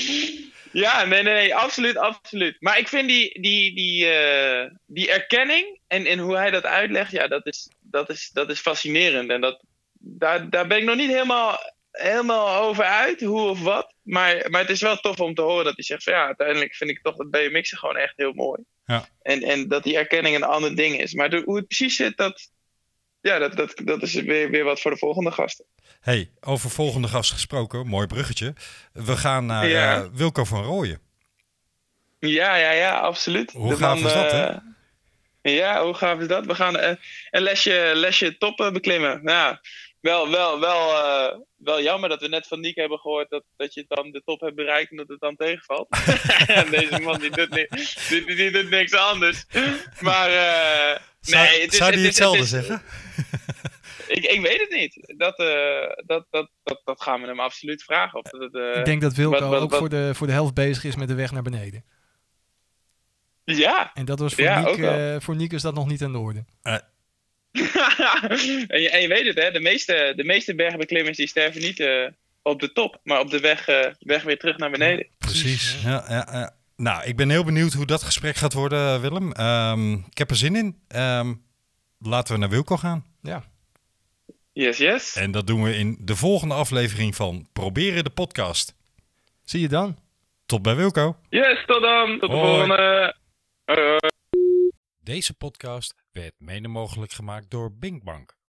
[SPEAKER 1] (laughs)
[SPEAKER 3] ja, nee, nee, nee, absoluut, absoluut. Maar ik vind die, die, die, eh, die erkenning en, en hoe hij dat uitlegt, ja, dat is, dat is, dat is fascinerend. En dat, daar, daar ben ik nog niet helemaal, helemaal over uit, hoe of wat. Maar, maar het is wel tof om te horen dat hij zegt van ja, uiteindelijk vind ik toch dat BMX'en gewoon echt heel mooi.
[SPEAKER 1] Ja.
[SPEAKER 3] En, en dat die erkenning een ander ding is. Maar de- hoe het precies zit, dat, ja, dat, dat, dat is weer, weer wat voor de volgende gasten.
[SPEAKER 1] hey, over volgende gast gesproken, mooi bruggetje. We gaan naar
[SPEAKER 3] Ja.
[SPEAKER 1] eh, Wilco van Rooyen.
[SPEAKER 3] Ja, ja, ja, absoluut.
[SPEAKER 1] Hoe
[SPEAKER 3] De
[SPEAKER 1] gaaf
[SPEAKER 3] man,
[SPEAKER 1] is dat, hè?
[SPEAKER 3] eh, Ja, hoe gaaf is dat? We gaan eh, een lesje, lesje top eh, beklimmen. Nou, wel, wel, wel, eh, wel jammer dat we net van Nick hebben gehoord dat, dat je dan de top hebt bereikt en dat het dan tegenvalt. (laughs) en deze man die doet, ni- die, die, die doet niks anders. Maar eh,
[SPEAKER 1] Zou,
[SPEAKER 3] nee, het is,
[SPEAKER 1] zou
[SPEAKER 3] het
[SPEAKER 1] die
[SPEAKER 3] is-
[SPEAKER 1] hetzelfde
[SPEAKER 3] het is-
[SPEAKER 1] zeggen? (laughs)
[SPEAKER 3] Ik, ik weet het niet. Dat, eh, dat, dat, dat, dat gaan we hem absoluut vragen. Of dat het, eh,
[SPEAKER 4] ik denk dat Wilco
[SPEAKER 3] wat- wat-
[SPEAKER 4] ook
[SPEAKER 3] wat-
[SPEAKER 4] Voor, de, voor de helft bezig is met de weg naar beneden.
[SPEAKER 3] Ja,
[SPEAKER 4] En dat was voor,
[SPEAKER 3] Ja,
[SPEAKER 4] Niek, eh, voor Niek is dat nog niet aan de orde. (laughs)
[SPEAKER 3] en, je, en je weet het, hè? De meeste, de meeste bergbeklimmers die sterven niet eh, op de top, maar op de weg, eh, weg weer terug naar beneden.
[SPEAKER 1] Precies. Ja, ja, ja. Nou, ik ben heel benieuwd hoe dat gesprek gaat worden, Willem. Ehm, ik heb er zin in. Ehm, laten we naar Wilco gaan.
[SPEAKER 4] Ja.
[SPEAKER 3] Yes, yes.
[SPEAKER 1] En dat doen we in de volgende aflevering van Proberen de podcast.
[SPEAKER 4] Zie je dan?
[SPEAKER 1] Tot bij Wilco.
[SPEAKER 3] Yes, tot dan. Tot de volgende. Hoi.
[SPEAKER 1] Deze podcast werd mede mogelijk gemaakt door Binkbank.